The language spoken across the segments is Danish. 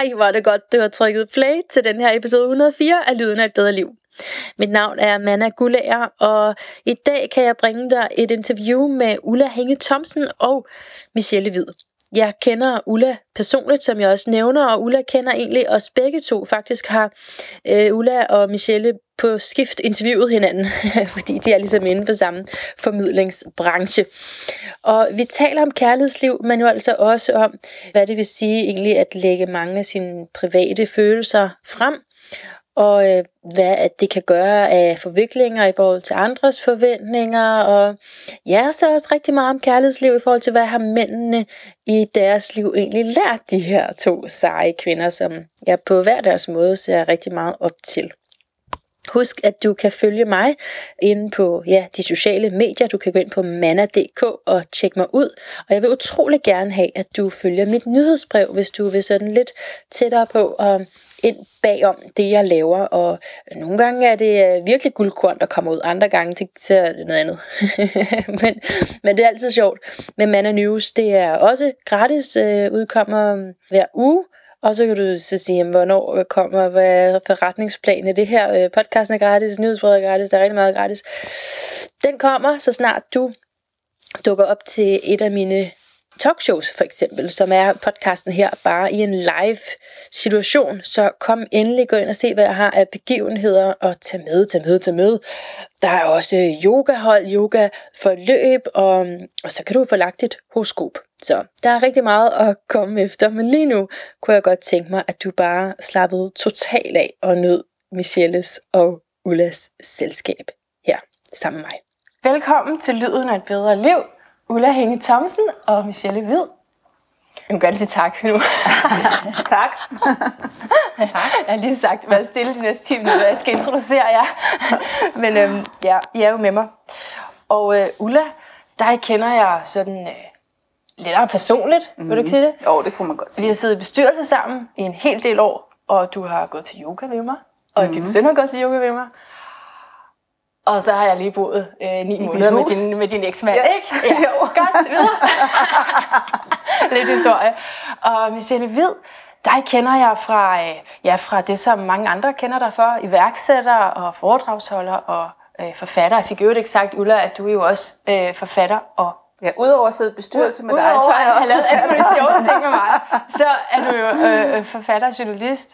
Ej, hvor er det godt, du har trykket play til den her episode 104 af Lyden af et bedre liv. Mit navn er Manna Gullager, og i dag kan jeg bringe dig et interview med Ulla Henge Thomsen og Michelle Hvid. Jeg kender Ulla personligt, som jeg også nævner, og Ulla kender egentlig os begge to. Faktisk har øh, Ulla og Michelle på skift interviewet hinanden, fordi de er ligesom inde for samme formidlingsbranche. Og vi taler om kærlighedsliv, men jo altså også om, hvad det vil sige egentlig at lægge mange af sine private følelser frem, og øh, hvad at det kan gøre af forviklinger i forhold til andres forventninger, og ja, så også rigtig meget om kærlighedsliv i forhold til, hvad har mændene i deres liv egentlig lært de her to seje kvinder, som jeg på hver deres måde ser rigtig meget op til. Husk, at du kan følge mig inde på ja, de sociale medier. Du kan gå ind på manna.dk og tjekke mig ud. Og jeg vil utrolig gerne have, at du følger mit nyhedsbrev, hvis du vil sådan lidt tættere på og ind bagom det, jeg laver. Og nogle gange er det øh, virkelig guldkorn, der kommer ud. Andre gange til, er det noget andet. men, men det er altid sjovt. Men Manna News, det er også gratis, øh, udkommer mm, hver uge. Og så kan du så sige, hvornår kommer, hvad er forretningsplanen det her? Øh, podcasten er gratis, nyhedsbrevet er gratis, der er rigtig meget gratis. Den kommer, så snart du dukker op til et af mine talkshows for eksempel, som er podcasten her bare i en live situation. Så kom endelig, gå ind og se, hvad jeg har af begivenheder og tag med, tag med, tag med. Der er også yogahold, yoga forløb, og, og så kan du få lagt dit horoskop. Så der er rigtig meget at komme efter, men lige nu kunne jeg godt tænke mig, at du bare slappede totalt af og nød Michelles og Ullas selskab her sammen med mig. Velkommen til Lyden af et bedre liv. Ulla Hænge Thomsen og Michelle Hvid. Jeg må gerne sige tak nu. tak. tak. Jeg har lige sagt, vær stille de næste 10 minutter, jeg skal introducere jer. Men øhm, ja, I er jo med mig. Og øh, Ulla, dig kender jeg sådan øh, lidt personligt, mm. vil du ikke sige det? Jo, oh, det kunne man godt sige. Vi har siddet i bestyrelse sammen i en hel del år, og du har gået til yoga ved mig, og mm. din søn har gået til yoga ved mig. Og så har jeg lige boet øh, ni I måneder med din, med din eksmand, ja. ikke? Ja, jo. godt, videre. Lidt historie. Og Michelle Hvid, dig kender jeg fra, øh, ja, fra det, som mange andre kender dig for. Iværksætter og foredragsholder og øh, forfatter. Jeg fik jo ikke sagt, Ulla, at du er jo også øh, forfatter og Ja, udover at sidde bestyrelse med dig, så er jeg også forfatter. Udover sjove ting med mig, så er du jo øh, øh, forfatter, journalist,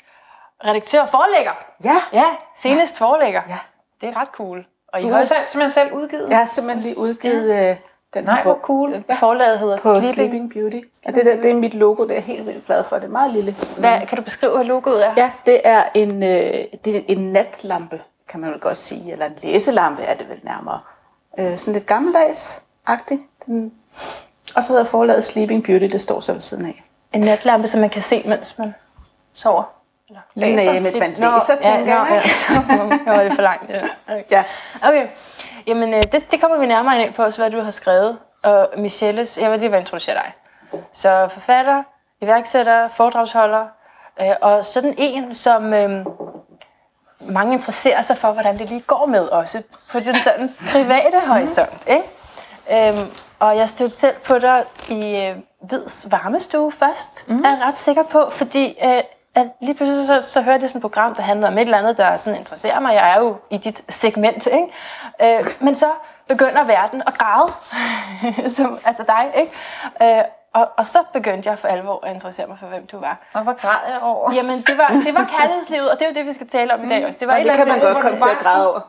redaktør og forlægger. Ja. Ja, senest forlægger. Ja. Det er ret cool. Og du har selv, simpelthen selv udgivet? Jeg har simpelthen lige udgivet ja. øh, den Nej, hvor cool. Forlaget hedder på Sleeping, Sleeping Beauty. Og det, der, det er mit logo, det er jeg helt vildt glad for. Det er meget lille. Hvad, kan du beskrive, hvad logoet er? Ja, det er en, øh, det er en natlampe, kan man vel godt sige. Eller en læselampe er det vel nærmere. Øh, sådan lidt gammeldags-agtigt. Den, og så hedder forlaget Sleeping Beauty, det står så ved siden af. En natlampe, som man kan se, mens man sover? Læser? Nej, mens man læser, tænker ja, jeg. Ja, ja. var det for langt. Ja. Okay. ja. okay. Jamen, øh, det, det kommer vi nærmere ind på, også hvad du har skrevet. Og Michelles, jeg vil lige introducere dig. Så forfatter, iværksætter, foredragsholder, øh, og sådan en, som øh, mange interesserer sig for, hvordan det lige går med også på den sådan private horisont. Ikke? Øhm, og jeg stødte selv på dig i øh, Hvids varmestue først, mm. er jeg ret sikker på, fordi øh, at lige pludselig så, så hørte jeg sådan et program, der handlede om et eller andet, der sådan interesserer mig. Jeg er jo i dit segment, ikke? Øh, men så begynder verden at græde, som, altså dig, ikke? Øh, og, og så begyndte jeg for alvor at interessere mig for, hvem du var. Og hvad græd jeg over? Jamen, det var, det var kærlighedslivet, og det er jo det, vi skal tale om i dag også. Det, var og det kan man godt komme til at græde over.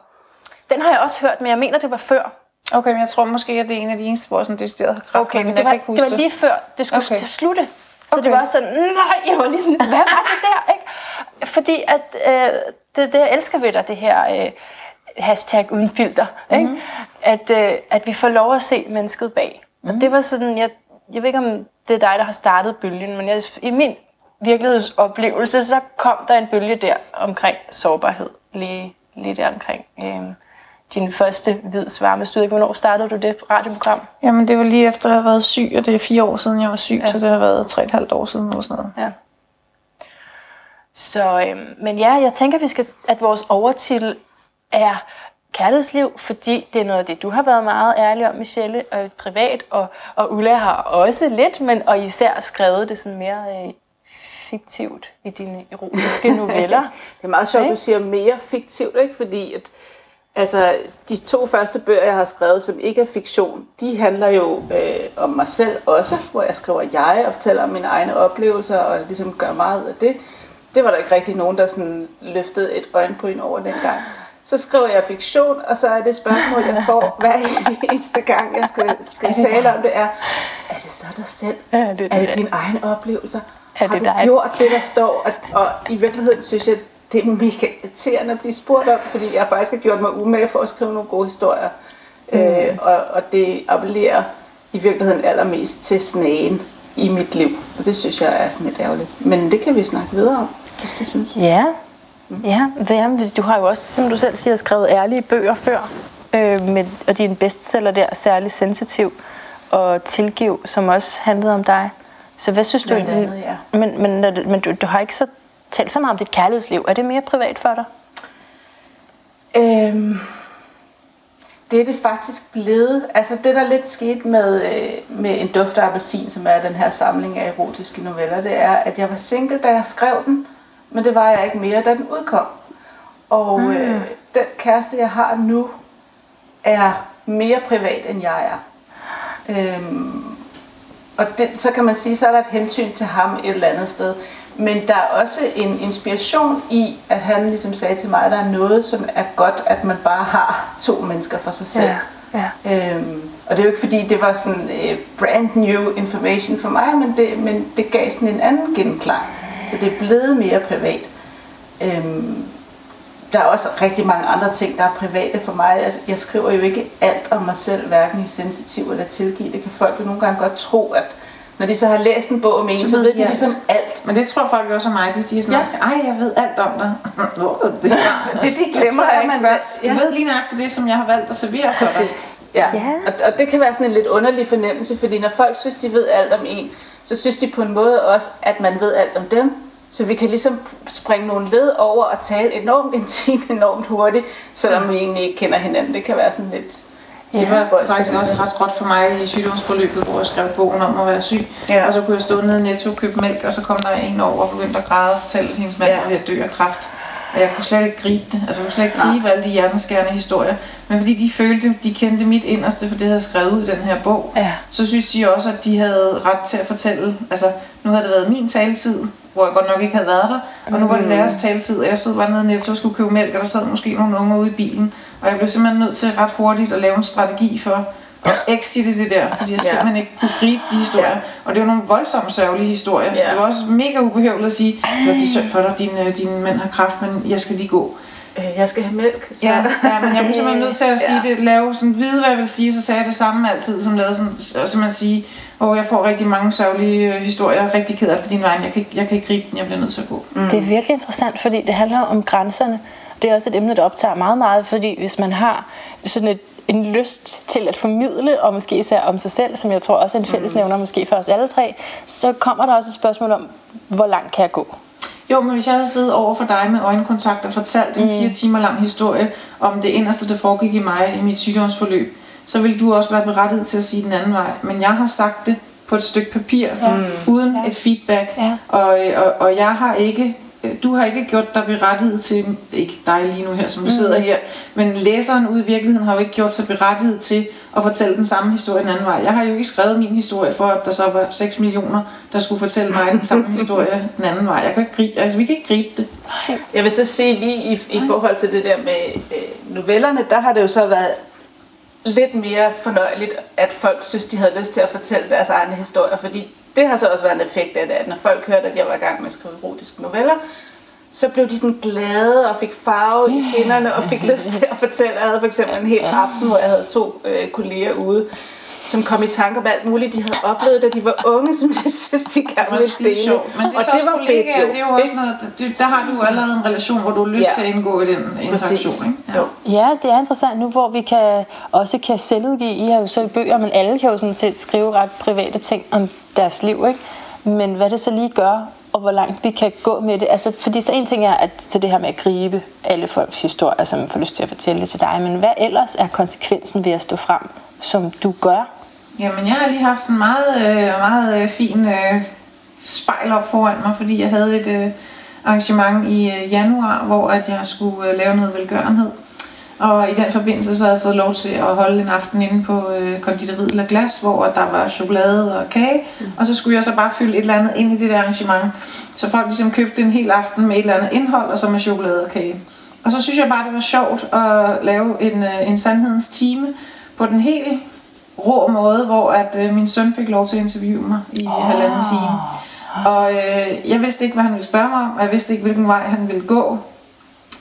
Den har jeg også hørt, men jeg mener, det var før. Okay, men jeg tror måske, at det er en af de eneste, hvor sådan decideret har kræft. Okay, men det var, det var lige før, det skulle okay. til slutte. Så okay. det var sådan, nej, jeg var lige sådan, hvad var det der? Ikke? Fordi at, øh, det, det, jeg elsker ved dig, det her øh, hashtag uden filter, mm-hmm. ikke? At, øh, at vi får lov at se mennesket bag. Mm-hmm. Og mhm. det var sådan, jeg, jeg ved ikke, om det er dig, der har startet bølgen, men jeg, i min virkelighedsoplevelse, så kom der en bølge der omkring sårbarhed, lige, lige der omkring. Øh, din første hvids varmestud. Hvornår startede du det radioprogram? Jamen, det var lige efter, at jeg havde været syg, og det er fire år siden, jeg var syg, ja. så det har været tre et halvt år siden eller sådan noget. Ja. Så, øhm, men ja, jeg tænker, vi skal, at vores overtitel er kærlighedsliv, fordi det er noget af det, du har været meget ærlig om, Michelle, og privat, og, og Ulla har også lidt, men og især skrevet det sådan mere øh, fiktivt i dine erotiske noveller. det er meget sjovt, du siger mere fiktivt, ikke? fordi at, altså, de to første bøger, jeg har skrevet, som ikke er fiktion, de handler jo øh, om mig selv også, hvor jeg skriver jeg og fortæller om mine egne oplevelser og ligesom gør meget af det. Det var der ikke rigtig nogen, der sådan løftede et øjenbryn over dengang. Så skriver jeg fiktion, og så er det spørgsmål, jeg får hver eneste gang, jeg skal, skal tale om det, er, er det så dig selv? Er det er det dine egne oplevelser? Er har det du dig? gjort det, der står? Og, og i virkeligheden synes jeg, det er mega irriterende at blive spurgt om, fordi jeg faktisk har gjort mig umage for at skrive nogle gode historier. Mm. Øh, og, og det appellerer i virkeligheden allermest til snagen i mit liv. Og det synes jeg er sådan lidt ærgerligt. Men det kan vi snakke videre om, hvis du synes. Ja, ja. Jamen, du har jo også, som du selv siger, skrevet ærlige bøger før. Øh, med, og din bestseller der, særlig sensitiv og tilgiv, som også handlede om dig. Så hvad synes Blandt du? andet, ja. Men, men, men du, du har ikke så talt så meget om dit kærlighedsliv. Er det mere privat for dig? Øhm, det er det faktisk blevet. Altså det, der lidt skete med, øh, med En duft af appelsin, som er den her samling af erotiske noveller, det er, at jeg var single, da jeg skrev den, men det var jeg ikke mere, da den udkom. Og øh, den kæreste, jeg har nu, er mere privat, end jeg er. Øhm, og det, så kan man sige, så er der et hensyn til ham et eller andet sted. Men der er også en inspiration i, at han ligesom sagde til mig, at der er noget, som er godt, at man bare har to mennesker for sig selv. Ja, Øhm, og det er jo ikke fordi, det var sådan øh, brand new information for mig, men det, men det gav sådan en anden genklang. Så det er blevet mere privat. Øhm, der er også rigtig mange andre ting, der er private for mig. Jeg, skriver jo ikke alt om mig selv, hverken i sensitiv eller tilgive. Det kan folk jo nogle gange godt tro, at når de så har læst en bog om en, så, så ved de alt. ligesom alt. Men det tror folk også om mig. De, de er sådan, ja. ej, jeg ved alt om dig. Det, Det, de glemmer, jeg, at man gør. Du ved lige nøjagtigt det, som jeg har valgt at servere for dig. Præcis. Ja. Ja. Og, og det kan være sådan en lidt underlig fornemmelse, fordi når folk synes, de ved alt om en, så synes de på en måde også, at man ved alt om dem. Så vi kan ligesom springe nogle led over og tale enormt intimt, enormt hurtigt, selvom vi egentlig ikke kender hinanden. Det kan være sådan lidt... Det var spøjs faktisk også ret godt for mig i sygdomsforløbet, hvor jeg skrev bogen om at være syg. Ja. Og så kunne jeg stå nede i Netto og købe mælk, og så kom der en over og begyndte at græde og fortælle, at hendes mand Ja. var ved at dø af kræft. Og jeg kunne slet ikke gribe det. Altså, jeg kunne slet ikke gribe alle de hjerteskærende historier. Men fordi de følte, de kendte mit inderste, for det havde skrevet ud i den her bog, Ja. så synes de også, at de havde ret til at fortælle. Altså, nu havde det været min taletid, hvor jeg godt nok ikke havde været der. Og nu var det deres taletid, og jeg stod bare nede i Netto og skulle købe mælk, og der sad måske nogle unge ude i bilen. Og jeg blev simpelthen nødt til ret hurtigt at lave en strategi for at exitte det der, fordi jeg simpelthen ikke kunne gribe de historier. Ja. Og det var nogle voldsomt sørgelige historier, så det var også mega ubehøveligt at sige, at det er synd for dig, din, din mænd har kraft, men jeg skal lige gå. Øh, jeg skal have mælk. Så. Ja, ja men jeg blev simpelthen nødt til at sige Ja. det, lave sådan, vide hvad jeg vil sige, så sagde jeg det samme altid, som lavede sådan, og simpelthen sige, hvor jeg får rigtig mange sørgelige øh, historier, jeg er rigtig ked af på din vej, jeg kan, ikke, jeg kan ikke gribe den, jeg bliver nødt til at gå. Mm. Det er virkelig interessant, fordi det handler om grænserne. Det er også et emne, der optager meget, meget, fordi hvis man har sådan et, en lyst til at formidle, og måske især om sig selv, som jeg tror også er en fællesnævner måske for os alle tre, så kommer der også et spørgsmål om, hvor langt kan jeg gå? Jo, men hvis jeg havde siddet over for dig med øjenkontakt og fortalt en fire timer lang historie om det inderste, der foregik i mig i mit sygdomsforløb, så ville du også være berettiget til at sige den anden vej. Men jeg har sagt det på et stykke papir, ja. uden ja. et feedback. Ja. Og, og, og jeg har ikke, du har ikke gjort dig berettiget til, ikke dig lige nu her, som du sidder her, men læseren ude i virkeligheden har jo ikke gjort sig berettiget til at fortælle den samme historie den anden vej. Jeg har jo ikke skrevet min historie for, at der så var 6 millioner, der skulle fortælle mig den samme historie den anden vej. Jeg kan ikke gribe, altså, vi kan ikke gribe det. Jeg vil så sige lige i, i forhold til det der med øh, novellerne, der har det jo så været lidt mere fornøjeligt, at folk synes, de havde lyst til at fortælle deres egne historier, fordi det har så også været en effekt af det, at når folk hørte, at jeg var i gang med at skrive erotiske noveller, så blev de sådan glade og fik farve i kinderne og fik lyst til at fortælle. Jeg havde for eksempel en hel aften, hvor jeg havde to øh, kolleger ude, som kom i tanke om alt muligt, de havde oplevet, da de var unge, som de synes, de Det gerne ville skide dele. sjovt. Men det er og så det var fedt kollegaer, jo. det er jo også noget, det, der har du allerede en relation, hvor du har lyst Ja. til at indgå i den interaktion. Ikke? Jo. Ja, det er interessant nu, hvor vi kan, også kan selvudgive. I har jo så i bøger, men alle kan jo sådan set skrive ret private ting om deres liv. Ikke? Men hvad det så lige gør, og hvor langt vi kan gå med det. Altså, fordi så en ting er, at så det her med at gribe alle folks historier, som får lyst til at fortælle det til dig, men hvad ellers er konsekvensen ved at stå frem, som du gør? Jamen, jeg har lige haft en meget, øh, meget øh, fin øh, spejl op foran mig, fordi jeg havde et øh, arrangement i øh, januar, hvor at jeg skulle øh, lave noget velgørenhed. Og i den forbindelse så havde jeg fået lov til at holde en aften inde på øh, konditoriet La Glas, hvor der var chokolade og kage. Mm. Og så skulle jeg så bare fylde et eller andet ind i det der arrangement. Så folk ligesom købte en hel aften med et eller andet indhold, og så med chokolade og kage. Og så synes jeg bare, det var sjovt at lave en, øh, en sandhedens time på den helt rå måde, hvor at øh, min søn fik lov til at interviewe mig i oh. halvanden time. Og øh, jeg vidste ikke, hvad han ville spørge mig om, og jeg vidste ikke, hvilken vej han ville gå.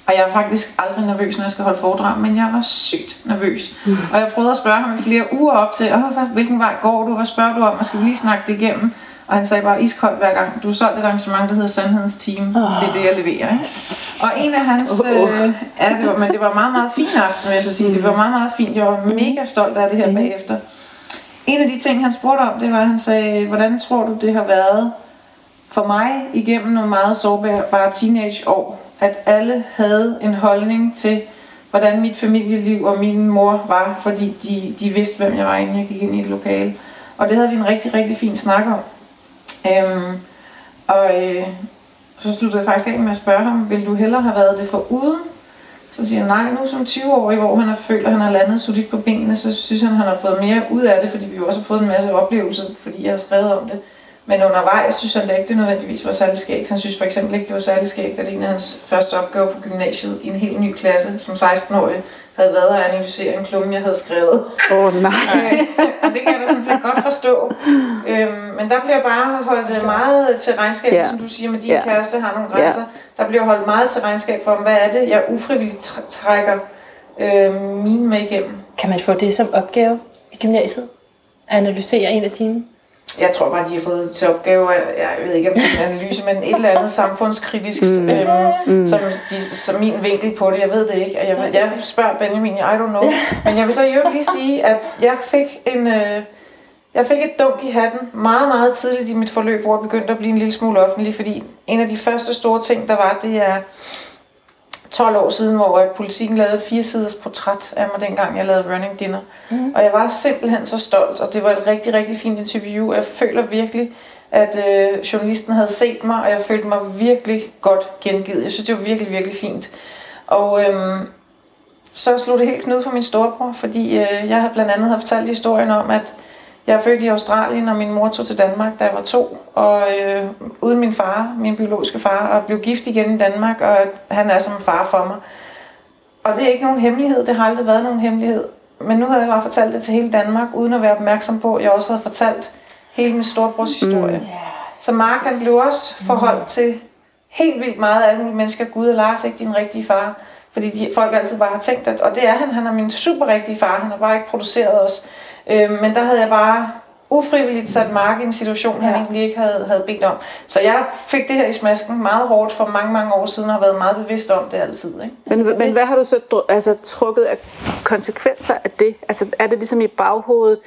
Og jeg er faktisk aldrig nervøs, når jeg skal holde foredrag, men jeg var sygt nervøs. Mm. Og jeg prøvede at spørge ham i flere uger op til, Åh, hvad, hvilken vej går du, hvad spørger du om, og skal vi lige snakke det igennem? Og han sagde bare iskoldt hver gang, du har solgt et arrangement, der hedder Sandhedens Team. Oh. Det er det, jeg leverer. Ikke? Og en af hans... Uh. Øh, ja, det var, men det var meget, meget fint aften, vil jeg så sige. Det var meget, meget fint. Jeg var mega stolt af det her mm. bagefter. En af de ting, han spurgte om, det var, at han sagde, hvordan tror du, det har været for mig igennem nogle meget sårbare teenageår, at alle havde en holdning til, hvordan mit familieliv og min mor var, fordi de, de vidste, hvem jeg var, inden jeg gik ind i et lokale. Og det havde vi en rigtig, rigtig fin snak om. Øhm, og øh, så sluttede jeg faktisk af med at spørge ham, vil du hellere have været det for uden? Så siger han, nej, nu som 20-årig, hvor han har følt, at han har landet solidt på benene, så synes han, at han har fået mere ud af det, fordi vi også har fået en masse oplevelser, fordi jeg har skrevet om det. Men undervejs synes han ikke, det nødvendigvis var særlig skægt. Han synes for eksempel ikke, det var særlig skægt, at en af hans første opgaver på gymnasiet i en helt ny klasse som 16-årig havde været at analysere en klumme, jeg havde skrevet. Åh oh, nej. og det kan jeg da sådan set godt forstå. Øhm, men der bliver bare holdt meget til regnskab, ja. som du siger, med din ja. kasse har nogle grænser. Ja. Der bliver holdt meget til regnskab for, hvad er det, jeg ufrivilligt trækker øh, mine med igennem. Kan man få det som opgave i gymnasiet? At analysere en af dine? Jeg tror bare, de har fået til opgave, jeg ved ikke om det er en analyse, men et eller andet samfundskritisk, mm. Øhm, mm. Som, de, som min vinkel på det, jeg ved det ikke. Og jeg, jeg spørger Benjamin, I don't know. Men jeg vil så jo lige sige, at jeg fik en... Øh, jeg fik et dunk i hatten meget, meget tidligt i mit forløb, hvor jeg begyndte at blive en lille smule offentlig, fordi en af de første store ting, der var, det er 12 år siden, hvor politikken lavede fire siders portræt af mig, dengang jeg lavede Running Dinner. Mm. Og jeg var simpelthen så stolt, og det var et rigtig, rigtig fint interview. Jeg føler virkelig, at øh, journalisten havde set mig, og jeg følte mig virkelig godt gengivet. Jeg synes, det var virkelig, virkelig fint. Og øhm, så slog det helt knud på min storebror, fordi øh, jeg har blandt andet har fortalt historien om, at jeg er født i Australien, og min mor tog til Danmark, da jeg var to, og øh, uden min far, min biologiske far, og blev gift igen i Danmark, og han er som far for mig. Og det er ikke nogen hemmelighed, det har aldrig været nogen hemmelighed. Men nu havde jeg bare fortalt det til hele Danmark, uden at være opmærksom på, at jeg også havde fortalt hele min storebrors mm. historie. Mm. Yeah. Så Mark han blev også forholdt mm. til helt vildt meget af alle mulige mennesker. Gud og Lars ikke din rigtige far. Fordi de, folk altid bare har tænkt, at, og det er han, han er min super rigtige far, han har bare ikke produceret os. Øh, men der havde jeg bare ufrivilligt sat Mark i en situation, ja. han egentlig ikke havde, havde bedt om. Så jeg fik det her i smasken meget hårdt for mange, mange år siden, og har været meget bevidst om det altid. Ikke? Men, altså, men hvad har du så altså, trukket af konsekvenser af det? Altså er det ligesom i baghovedet,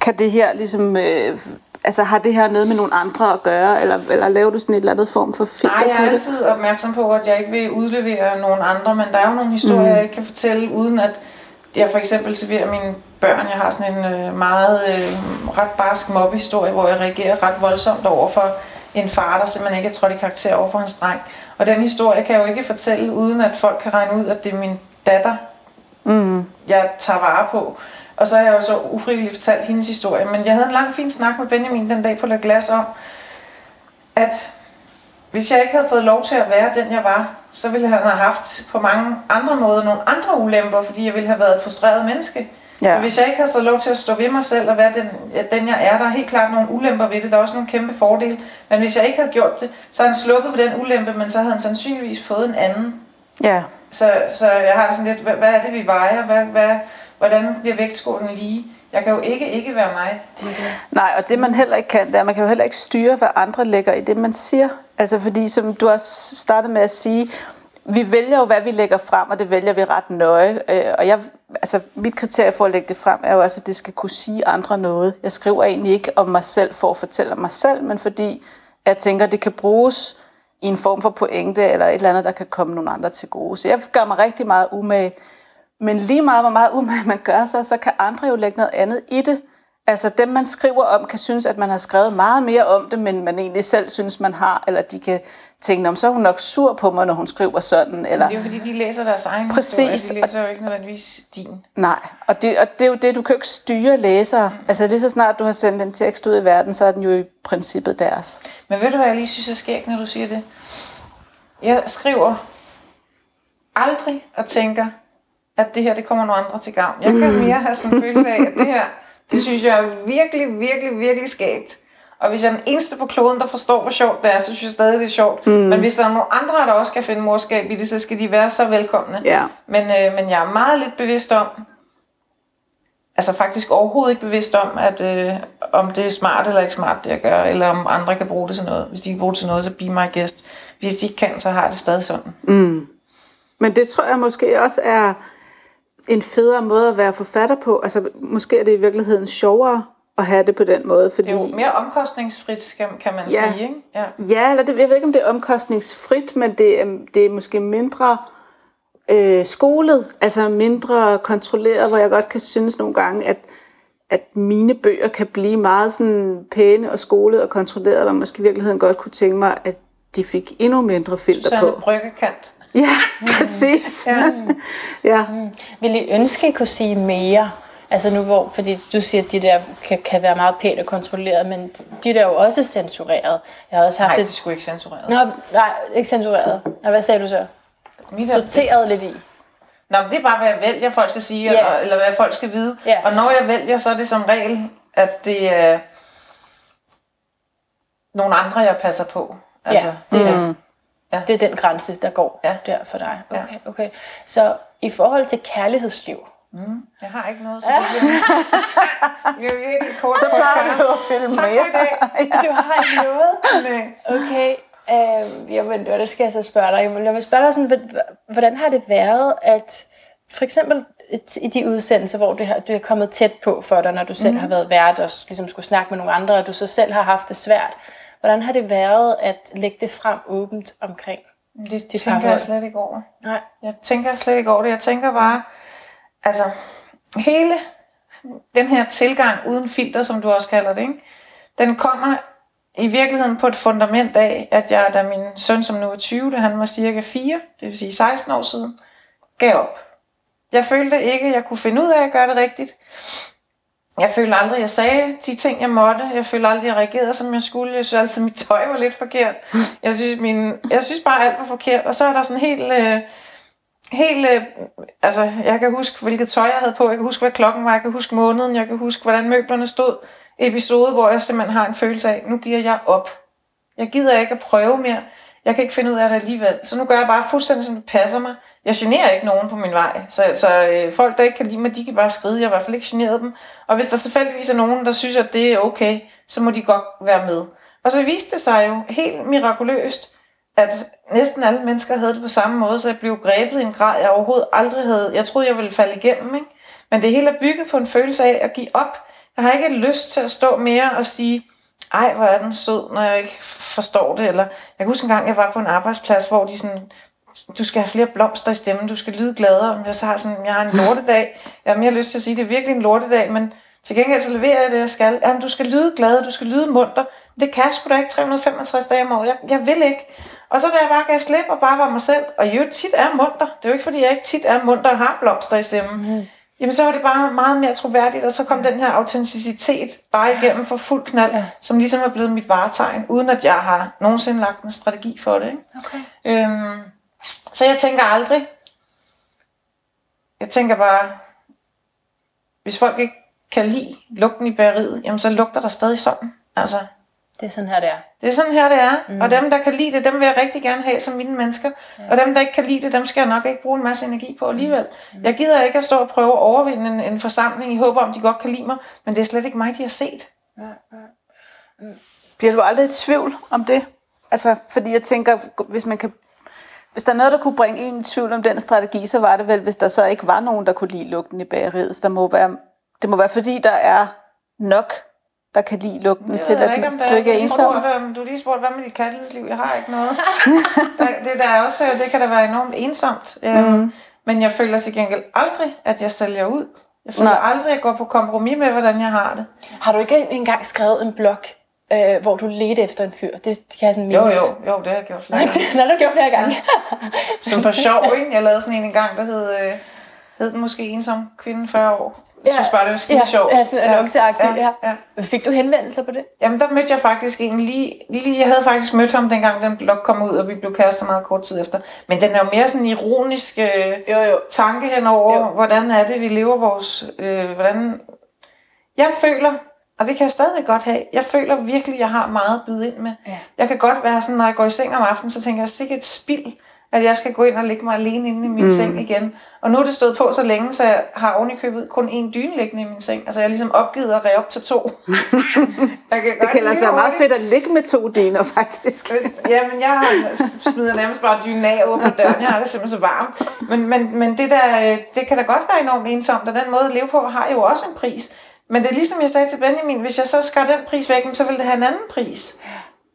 kan det her ligesom... Øh, altså har det her noget med nogle andre at gøre, eller, eller laver du sådan et eller andet form for filter Nej, jeg er altid opmærksom på, at jeg ikke vil udlevere nogen andre, men der er jo nogle historier, mm. jeg ikke kan fortælle, uden at jeg for eksempel serverer mine børn. Jeg har sådan en øh, meget øh, ret barsk mobbehistorie, hvor jeg reagerer ret voldsomt over for en far, der simpelthen ikke er trådt i karakter over for hans dreng. Og den historie kan jeg jo ikke fortælle, uden at folk kan regne ud, at det er min datter, mm. jeg tager vare på. Og så har jeg jo så ufrivilligt fortalt hendes historie. Men jeg havde en lang fin snak med Benjamin den dag på La Glas om, at hvis jeg ikke havde fået lov til at være den, jeg var, så ville han have haft på mange andre måder nogle andre ulemper, fordi jeg ville have været et frustreret menneske. Ja. Så hvis jeg ikke havde fået lov til at stå ved mig selv og være den, den jeg er, der er helt klart nogle ulemper ved det. Der er også nogle kæmpe fordele. Men hvis jeg ikke havde gjort det, så havde han sluppet for den ulempe, men så havde han sandsynligvis fået en anden. Ja. Så, så jeg har sådan lidt, hvad, hvad er det, vi vejer? Hvad, hvad, hvordan bliver vægtskålen lige? Jeg kan jo ikke ikke være mig. Nej, og det man heller ikke kan, det er, man kan jo heller ikke styre, hvad andre lægger i det, man siger. Altså fordi, som du også startede med at sige, vi vælger jo, hvad vi lægger frem, og det vælger vi ret nøje. Øh, og jeg, altså, mit kriterie for at lægge det frem er jo også, at det skal kunne sige andre noget. Jeg skriver egentlig ikke om mig selv for at fortælle om mig selv, men fordi jeg tænker, at det kan bruges i en form for pointe, eller et eller andet, der kan komme nogle andre til gode. Så jeg gør mig rigtig meget umage. Men lige meget, hvor meget umage man gør sig, så kan andre jo lægge noget andet i det. Altså dem, man skriver om, kan synes, at man har skrevet meget mere om det, men man egentlig selv synes, man har, eller de kan tænke, om så er hun nok sur på mig, når hun skriver sådan. Eller, Det er jo fordi, de læser deres egen Præcis. historie. De læser jo ikke nødvendigvis din. Nej, og det, og det er jo det, du kan jo ikke styre læsere. Mm. Altså lige så snart du har sendt en tekst ud i verden, så er den jo i princippet deres. Men ved du, hvad jeg lige synes er skægt, når du siger det? Jeg skriver aldrig og tænker, at det her, det kommer nogle andre til gavn. Jeg kan mere have sådan en følelse af, at det her, det synes jeg er virkelig, virkelig, virkelig skægt. Og hvis jeg er den eneste på kloden, der forstår, hvor sjovt det er, så synes jeg stadig, det er sjovt. Mm. Men hvis der er nogle andre, der også kan finde morskab i det, så skal de være så velkomne. Ja. Men, øh, men jeg er meget lidt bevidst om, altså faktisk overhovedet ikke bevidst om, at øh, om det er smart eller ikke smart, det jeg gør, eller om andre kan bruge det til noget. Hvis de kan bruge det til noget, så be my guest. Hvis de ikke kan, så har det stadig sådan. Men det tror jeg måske også er en federe måde at være forfatter på. Altså måske er det i virkeligheden sjovere at have det på den måde, fordi... Det er jo mere omkostningsfrit, kan, man Ja. sige. Ikke? Ja. Ja, eller det, jeg ved ikke, om det er omkostningsfrit, men det er, det er måske mindre øh, skolet, altså mindre kontrolleret, hvor jeg godt kan synes nogle gange, at, at mine bøger kan blive meget sådan pæne og skolet og kontrolleret, hvor man måske i virkeligheden godt kunne tænke mig, at de fik endnu mindre filter Susanne på. Bryggekant. Ja, præcis. Ja. ja. Vil I ønske, I kunne sige mere? Altså nu hvor, fordi du siger, at de der kan, kan være meget pænt og kontrolleret, men de der er jo også censureret. Jeg har også haft Nej, et... det skulle ikke censureret. Nå, nej, ikke censureret. Nå, hvad sagde du så? Mit er- Sorteret lidt i. Nå, det er bare, hvad jeg vælger, folk skal sige, yeah. eller hvad folk skal vide. Ja. Og når jeg vælger, så er det som regel, at det er nogle andre, jeg passer på. Altså, Ja, det er, Ja. det er den grænse, der går Ja. der for dig. Ja. Okay, okay. Så i forhold til kærlighedsliv, jeg har ikke noget, så det bliver, det bliver virkelig kort Så plejer du at filme Tak mere. dag. du har ikke noget? Nej. Okay, øh, jamen, det skal jeg så spørge dig. Jamen, Lad mig spørge dig sådan, hvordan har det været, at for eksempel i de udsendelser, hvor det har, du er kommet tæt på for dig, når du selv mm. har været vært og ligesom skulle snakke med nogle andre, og du så selv har haft det svært. Hvordan har det været at lægge det frem åbent omkring? Det Dit tænker jeg parforhold? slet ikke over. Nej. Jeg tænker slet ikke over det. Jeg tænker bare, altså, hele den her tilgang uden filter, som du også kalder det, ikke? den kommer i virkeligheden på et fundament af, at jeg, da min søn, som nu er 20, da han var cirka 4, det vil sige 16 år siden, gav op. Jeg følte ikke, at jeg kunne finde ud af at gøre det rigtigt. Jeg følte aldrig, jeg sagde de ting, jeg måtte. Jeg følte aldrig, jeg reagerede, som jeg skulle. Jeg synes altid, mit tøj var lidt forkert. Jeg synes, min, jeg synes bare, alt var forkert. Og så er der sådan helt... Øh, helt øh, altså, jeg kan huske, hvilket tøj jeg havde på. Jeg kan huske, hvad klokken var. Jeg kan huske måneden. Jeg kan huske, hvordan møblerne stod. Episode, hvor jeg simpelthen har en følelse af, nu giver jeg op. Jeg gider ikke at prøve mere. Jeg kan ikke finde ud af det alligevel. Så nu gør jeg bare fuldstændig, som det passer mig. Jeg generer ikke nogen på min vej. Så, så øh, folk, der ikke kan lide mig, de kan bare skride. Jeg har i hvert fald ikke generet dem. Og hvis der tilfældigvis er nogen, der synes, at det er okay, så må de godt være med. Og så viste det sig jo helt mirakuløst, at næsten alle mennesker havde det på samme måde, så jeg blev grebet i en grad, jeg overhovedet aldrig havde. Jeg troede, jeg ville falde igennem, ikke? Men det hele er bygget på en følelse af at give op. Jeg har ikke lyst til at stå mere og sige, ej, hvor er den sød, når jeg ikke forstår det. Eller jeg kan huske en gang, jeg var på en arbejdsplads, hvor de sådan, du skal have flere blomster i stemmen, du skal lyde gladere. Men jeg så har sådan, jeg har en lortedag. Jeg har mere lyst til at sige, det er virkelig en lortedag, men til gengæld så leverer jeg det, jeg skal. Jamen, du skal lyde glad, du skal lyde munter. Det kan jeg sgu da ikke 365 dage om året. Jeg, jeg vil ikke. Og så da jeg bare gav slip og bare var mig selv, og jo tit er munter. Det er jo ikke, fordi jeg ikke tit er munter og har blomster i stemmen. Mm. Jamen, så var det bare meget mere troværdigt, og så kom den her autenticitet bare igennem for fuld knald, ja. som ligesom er blevet mit varetegn, uden at jeg har nogensinde lagt en strategi for det. Ikke? Okay. Øhm, så jeg tænker aldrig, jeg tænker bare, hvis folk ikke kan lide lugten i bageriet, jamen så lugter der stadig sådan. Altså, Det er sådan her, det er. det er sådan her, det er. Mm. Og dem, der kan lide det, dem vil jeg rigtig gerne have som mine mennesker. Ja. Og dem, der ikke kan lide det, dem skal jeg nok ikke bruge en masse energi på alligevel. Mm. Jeg gider ikke at stå og prøve at overvinde en, en forsamling i håber om, de godt kan lide mig. Men det er slet ikke mig, de har set. Bliver du aldrig i tvivl om det? Altså, fordi jeg tænker, hvis man kan hvis der er noget, der kunne bringe en i tvivl om den strategi, så var det vel, hvis der så ikke var nogen, der kunne lide lugten i bageriet. Så der må være, det må være, fordi der er nok, der kan lide lugten Det til, at ikke, om du ikke er Jeg ensom. Du har lige spurgt, hvad med dit kærlighedsliv? Jeg har ikke noget. der, det, der er også, det kan da være enormt ensomt. Mm. Men jeg føler til gengæld aldrig, at jeg sælger ud. Jeg føler Nej. aldrig, at jeg går på kompromis med, hvordan jeg har det. Har du ikke engang skrevet en blog, øh, hvor du ledte efter en fyr? Det kan jeg sådan Jo, mindes. jo, jo, det har jeg gjort flere gange. det har du gjort flere gange. Som for sjov, ikke? Jeg lavede sådan en engang, der hed, øh, hed den måske ensom kvinde 40 år. Jeg synes bare, det var skide ja, sjovt. Ja, sådan annonceagtigt. Ja, ja. ja. Fik du henvendelser på det? Jamen, der mødte jeg faktisk en lige, lige... Jeg havde faktisk mødt ham, dengang den blog kom ud, og vi blev kærester meget kort tid efter. Men den er jo mere sådan en ironisk øh, Jo, jo. tanke henover, Jo. jo. hvordan er det, vi lever vores... Øh, hvordan... Jeg føler, og det kan jeg stadigvæk godt have, jeg føler virkelig, jeg har meget at byde ind med. Ja. Jeg kan godt være sådan, når jeg går i seng om aftenen, så tænker jeg, sikkert et spild, at jeg skal gå ind og lægge mig alene inde i min mm. seng igen. Og nu er det stået på så længe, så jeg har oven i købet kun én dyne liggende i min seng. Altså jeg har ligesom opgivet at ræve op til to. jeg kan Det kan altså være meget fedt at ligge med to dyner, faktisk. Jamen, jeg smider nærmest bare dynen af og åbner døren. Jeg har det simpelthen så varmt. Men, men, men det, der, øh, det kan da godt være enormt ensomt, og den måde at leve på har jo også en pris. Men det er ligesom jeg sagde til Benjamin, hvis jeg så skar den pris væk, så vil det have en anden pris.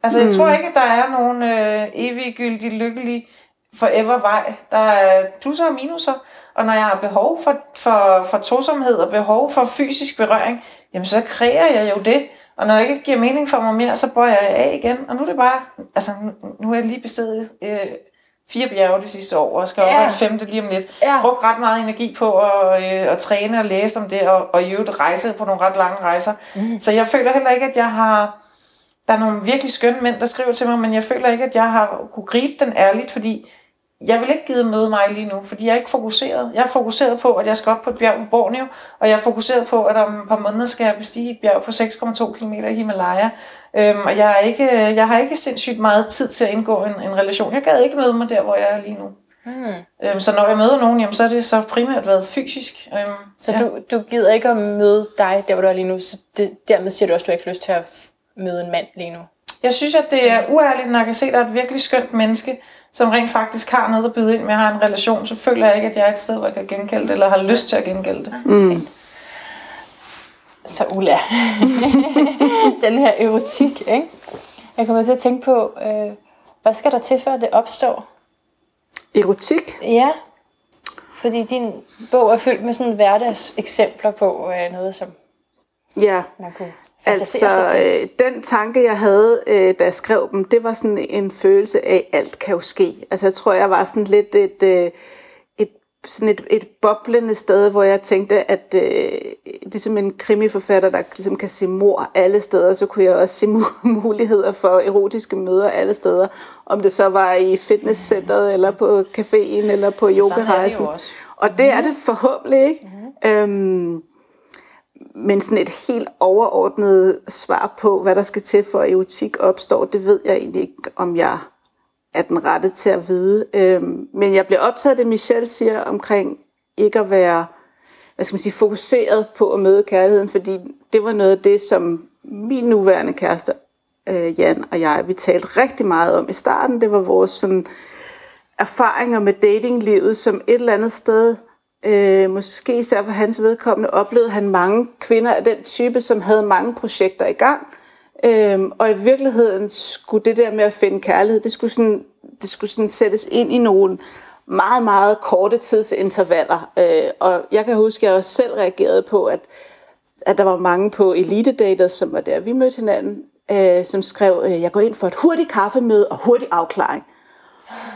Altså, jeg tror ikke, at der er nogen øh, eviggyldig, lykkelig forever vej. Der er plusser og minuser. Og når jeg har behov for, for, for tosomhed og behov for fysisk berøring, jamen så kræver jeg jo det. Og når det ikke giver mening for mig mere, så bøjer jeg af igen. Og nu er det bare, altså nu, har jeg lige bestedet øh, fire bjerge det sidste år, og skal Ja. over et femte lige om lidt. Ja. Brugt ret meget energi på at, øh, at træne og læse om det, og, og i øvrigt rejse på nogle ret lange rejser. Mm. Så jeg føler heller ikke, at jeg har... Der er nogle virkelig skønne mænd, der skriver til mig, men jeg føler ikke, at jeg har kunne gribe den ærligt, fordi jeg vil ikke give møde mig lige nu, fordi jeg er ikke fokuseret. Jeg er fokuseret på, at jeg skal op på et bjerg på Borneo, og jeg er fokuseret på, at om et par måneder skal jeg bestige et bjerg på 6,2 km i Himalaya. Øhm, og jeg, er ikke, jeg har ikke sindssygt meget tid til at indgå en, en relation. Jeg gad ikke møde mig der, hvor jeg er lige nu. Mm. Øhm, så når jeg møder nogen, jamen, så er det så primært været fysisk. Øhm, Så ja. du, du gider ikke at møde dig, der hvor du er lige nu, så det, dermed siger du også, at du ikke har lyst til at møde en mand lige nu. Jeg synes, at det er uærligt, når jeg kan se, at der er et virkelig skønt menneske, som rent faktisk har noget at byde ind med, har en relation, så føler jeg ikke, at jeg er et sted, hvor jeg kan gengælde det, eller har lyst til at gengælde det. Mm. Så Ulla, den her erotik, ikke? Jeg kommer til at tænke på, øh, hvad skal der til, før det opstår? Erotik? Ja, fordi din bog er fyldt med sådan hverdagseksempler på øh, noget, som Ja. man kunne Altså, øh, den tanke, jeg havde, øh, da jeg skrev dem, det var sådan en følelse af, at alt kan jo ske. Altså, jeg tror, jeg var sådan lidt et, øh, et, sådan et, et boblende sted, hvor jeg tænkte, at øh, ligesom en krimiforfatter, der ligesom kan se mor alle steder, så kunne jeg også se mu- muligheder for erotiske møder alle steder. Om det så var i fitnesscenteret, eller på caféen, eller på yogarejsen. Og det er det forhåbentlig, ikke? Mm-hmm. Øhm, men sådan et helt overordnet svar på, hvad der skal til for at erotik opstår, det ved jeg egentlig ikke, om jeg er den rette til at vide. Øhm, men jeg bliver optaget af det, Michelle siger omkring ikke at være hvad skal man sige, fokuseret på at møde kærligheden, fordi det var noget af det, som min nuværende kæreste, øh, Jan og jeg, vi talte rigtig meget om i starten. Det var vores sådan, erfaringer med datinglivet, som et eller andet sted, øh, måske især for hans vedkommende, oplevede han mange kvinder af den type, som havde mange projekter i gang. Øhm, og i virkeligheden skulle det der med at finde kærlighed, det skulle sådan, det skulle sådan sættes ind i nogle meget, meget korte tidsintervaller. Øh, og jeg kan huske, at jeg også selv reagerede på, at, at der var mange på Elite Daters, som var der, vi mødte hinanden, øh, som skrev, øh, jeg går ind for et hurtigt kaffemøde og hurtig afklaring.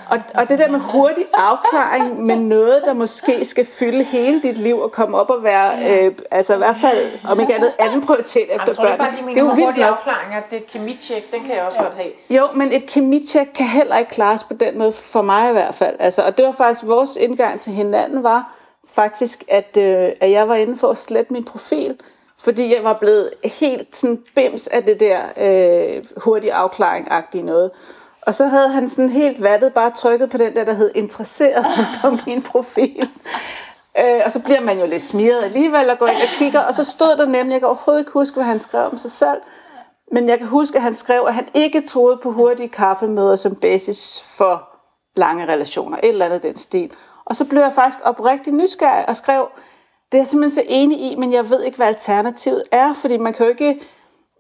Og, og det der med hurtig afklaring med noget, der måske skal fylde hele dit liv og komme op og være, øh, altså i hvert fald, om ikke andet, anden prioritet efter ikke børn. bare, de Det er jo vildt hurtig nok. afklaring, at det er et kemitjek. Den kan jeg også ja. godt have. Jo, men et kemitjek kan heller ikke klares på den måde, for mig i hvert fald. Altså, og det var faktisk vores indgang til hinanden, var faktisk, at, øh, at jeg var inde for at slette min profil, fordi jeg var blevet helt sådan bims af det der øh, hurtige afklaring-agtige noget. Og så havde han sådan helt vattet bare trykket på den der, der hed interesseret på min profil. Øh, og så bliver man jo lidt smiret alligevel og går ind og kigger. Og så stod der nemlig, jeg kan overhovedet ikke huske, hvad han skrev om sig selv. Men jeg kan huske, at han skrev, at han ikke troede på hurtige kaffemøder som basis for lange relationer. Et eller andet den stil. Og så blev jeg faktisk oprigtig nysgerrig og skrev, det er jeg simpelthen så enig i, men jeg ved ikke, hvad alternativet er, fordi man kan jo ikke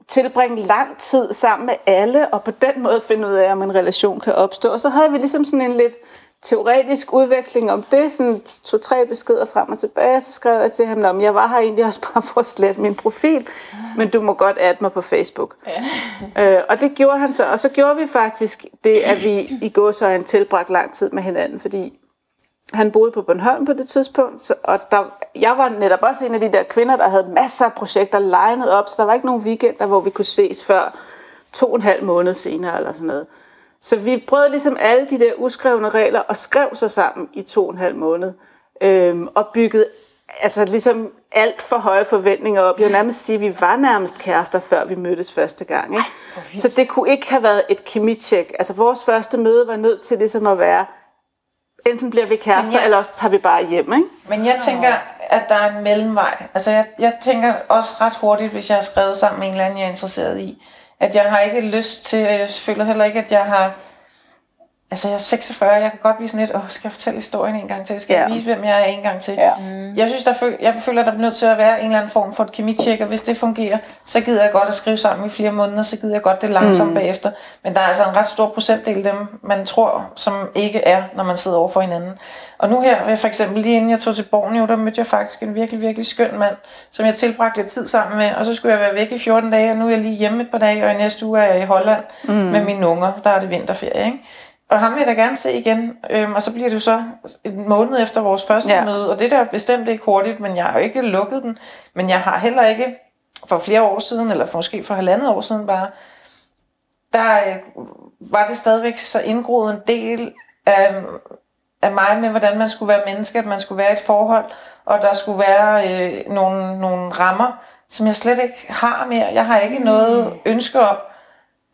tilbringe lang tid sammen med alle, og på den måde finde ud af, om en relation kan opstå. Og så havde vi ligesom sådan en lidt teoretisk udveksling om det, sådan to-tre beskeder frem og tilbage, så skrev jeg til ham, om jeg var her egentlig også bare for at slette min profil, men du må godt adde mig på Facebook. Ja. øh, og det gjorde han så, og så gjorde vi faktisk det, at vi i går så en tilbragt lang tid med hinanden, fordi han boede på Bornholm på det tidspunkt, så, og der, jeg var netop også en af de der kvinder, der havde masser af projekter legnet op, så der var ikke nogen weekender, hvor vi kunne ses før to og en halv måned senere eller sådan noget. Så vi prøvede ligesom alle de der uskrevne regler og skrev så sammen i to og en halv måned. Øhm, og byggede altså ligesom alt for høje forventninger op. Jeg vil nærmest sige, at vi var nærmest kærester, før vi mødtes første gang. Ikke? Ej, så det kunne ikke have været et kemitjek. Altså vores første møde var nødt til ligesom at være, enten bliver vi kærester, jeg, eller også tager vi bare hjem. Ikke? Men jeg tænker, at der er en mellemvej. Altså jeg, jeg tænker også ret hurtigt, hvis jeg har skrevet sammen med en eller anden, jeg er interesseret i, at jeg har ikke lyst til, og jeg føler heller ikke, at jeg har Altså, jeg er 46, jeg kan godt blive sådan lidt, åh, skal jeg fortælle historien en gang til? Skal ja. jeg vise, hvem jeg er en gang til? Ja. Mm. Jeg synes, der føl- jeg føler, at der er nødt til at være en eller anden form for et kemitjek, og hvis det fungerer, så gider jeg godt at skrive sammen i flere måneder, så gider jeg godt det langsomt mm. bagefter. Men der er altså en ret stor procentdel af dem, man tror, som ikke er, når man sidder over for hinanden. Og nu her, for eksempel lige inden jeg tog til Borneo, der mødte jeg faktisk en virkelig, virkelig skøn mand, som jeg tilbragte lidt tid sammen med, og så skulle jeg være væk i 14 dage, og nu er jeg lige hjemme et par dage, og i næste uge er jeg i Holland mm. med mine unger, der er det vinterferie, ikke? Og ham vil jeg da gerne se igen. Øhm, og så bliver det jo så en måned efter vores første ja. møde. Og det der er bestemt ikke hurtigt, men jeg har jo ikke lukket den. Men jeg har heller ikke for flere år siden, eller for måske for halvandet år siden bare, der øh, var det stadigvæk så indgroet en del af, af mig med, hvordan man skulle være menneske, at man skulle være i et forhold, og der skulle være øh, nogle, nogle rammer, som jeg slet ikke har mere. Jeg har ikke noget ønske om,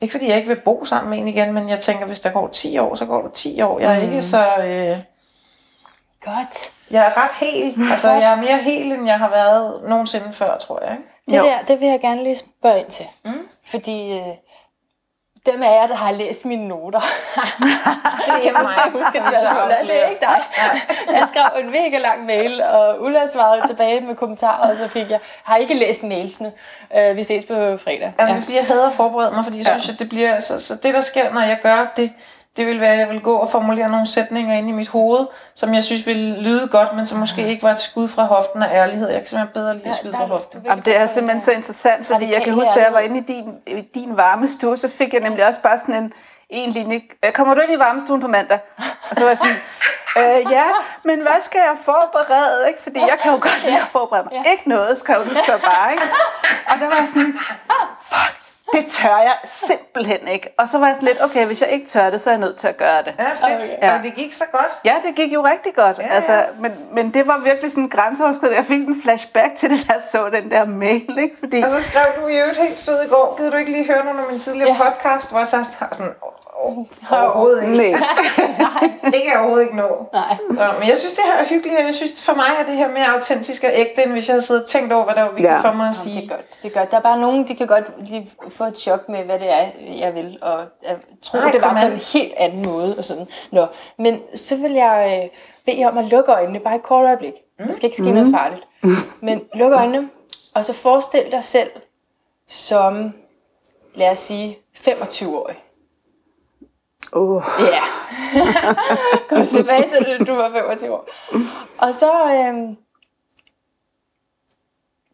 ikke fordi jeg ikke vil bo sammen med en igen, men jeg tænker, hvis der går 10 år, så går der 10 år. Jeg er mm. ikke så... Øh, Godt. Jeg er ret hel. Altså, jeg er mere hel, end jeg har været nogensinde før, tror jeg. Ikke? Det jo. der, det vil jeg gerne lige spørge ind til. Mm. Fordi øh, dem af jer, der har læst mine noter, det er mig. Husk, at jeg det er ikke dig. Jeg skrev en mega lang mail, og Ulla svarede tilbage med kommentarer, og så fik jeg, har ikke læst mailsene. Uh, vi ses på fredag. Jamen, ja. det fordi, jeg hader at forberede mig, fordi jeg synes, at det bliver, så, så det der sker, når jeg gør det, det vil være, at jeg vil gå og formulere nogle sætninger ind i mit hoved, som jeg synes vil lyde godt, men som måske ikke var et skud fra hoften af ærlighed. Jeg kan simpelthen bedre lide at skyde fra hoften. Jamen, det er simpelthen så interessant, fordi jeg kan huske, da jeg var inde i din, i din varme stue, så fik jeg nemlig også bare sådan en, en linje. Øh, kommer du ind i varmestuen på mandag? Og så var jeg sådan, øh, ja, men hvad skal jeg forberede? Ikke? Fordi jeg kan jo godt lide at forberede mig. Ikke noget, skrev du så bare. Ikke? Og der var sådan, fuck, det tør jeg simpelthen ikke. Og så var jeg sådan lidt, okay, hvis jeg ikke tør det, så er jeg nødt til at gøre det. Ja, fedt. Okay. Ja. Og det gik så godt. Ja, det gik jo rigtig godt. Ja, ja. Altså, men, men det var virkelig sådan grænseoverskridende. Jeg fik en flashback til det, da jeg så den der mail. Ikke? Fordi... Og så skrev du jo helt sød i går. Gider du ikke lige høre nogle af mine tidligere ja. podcast, hvor jeg så sådan, Overhovedet ikke. Nej. det kan jeg overhovedet ikke nå. Nej. Så, men jeg synes, det her er hyggeligt, jeg synes, for mig er det her mere autentisk og ægte, end hvis jeg havde siddet og tænkt over, hvad der var vigtigt ja. for mig at sige. Ja, det er godt. Det er godt. Der er bare nogen, de kan godt lige få et chok med, hvad det er, jeg vil, og jeg tror, Nej, det var på en helt anden måde. Og sådan. Nå. Men så vil jeg øh, bede jer om at lukke øjnene, bare et kort øjeblik. Mm. Der skal ikke ske mm. noget farligt. Men luk øjnene, og så forestil dig selv som, lad os sige, 25-årig. Uh. Ja. Gå tilbage til det, du var 25 år. Og så øhm,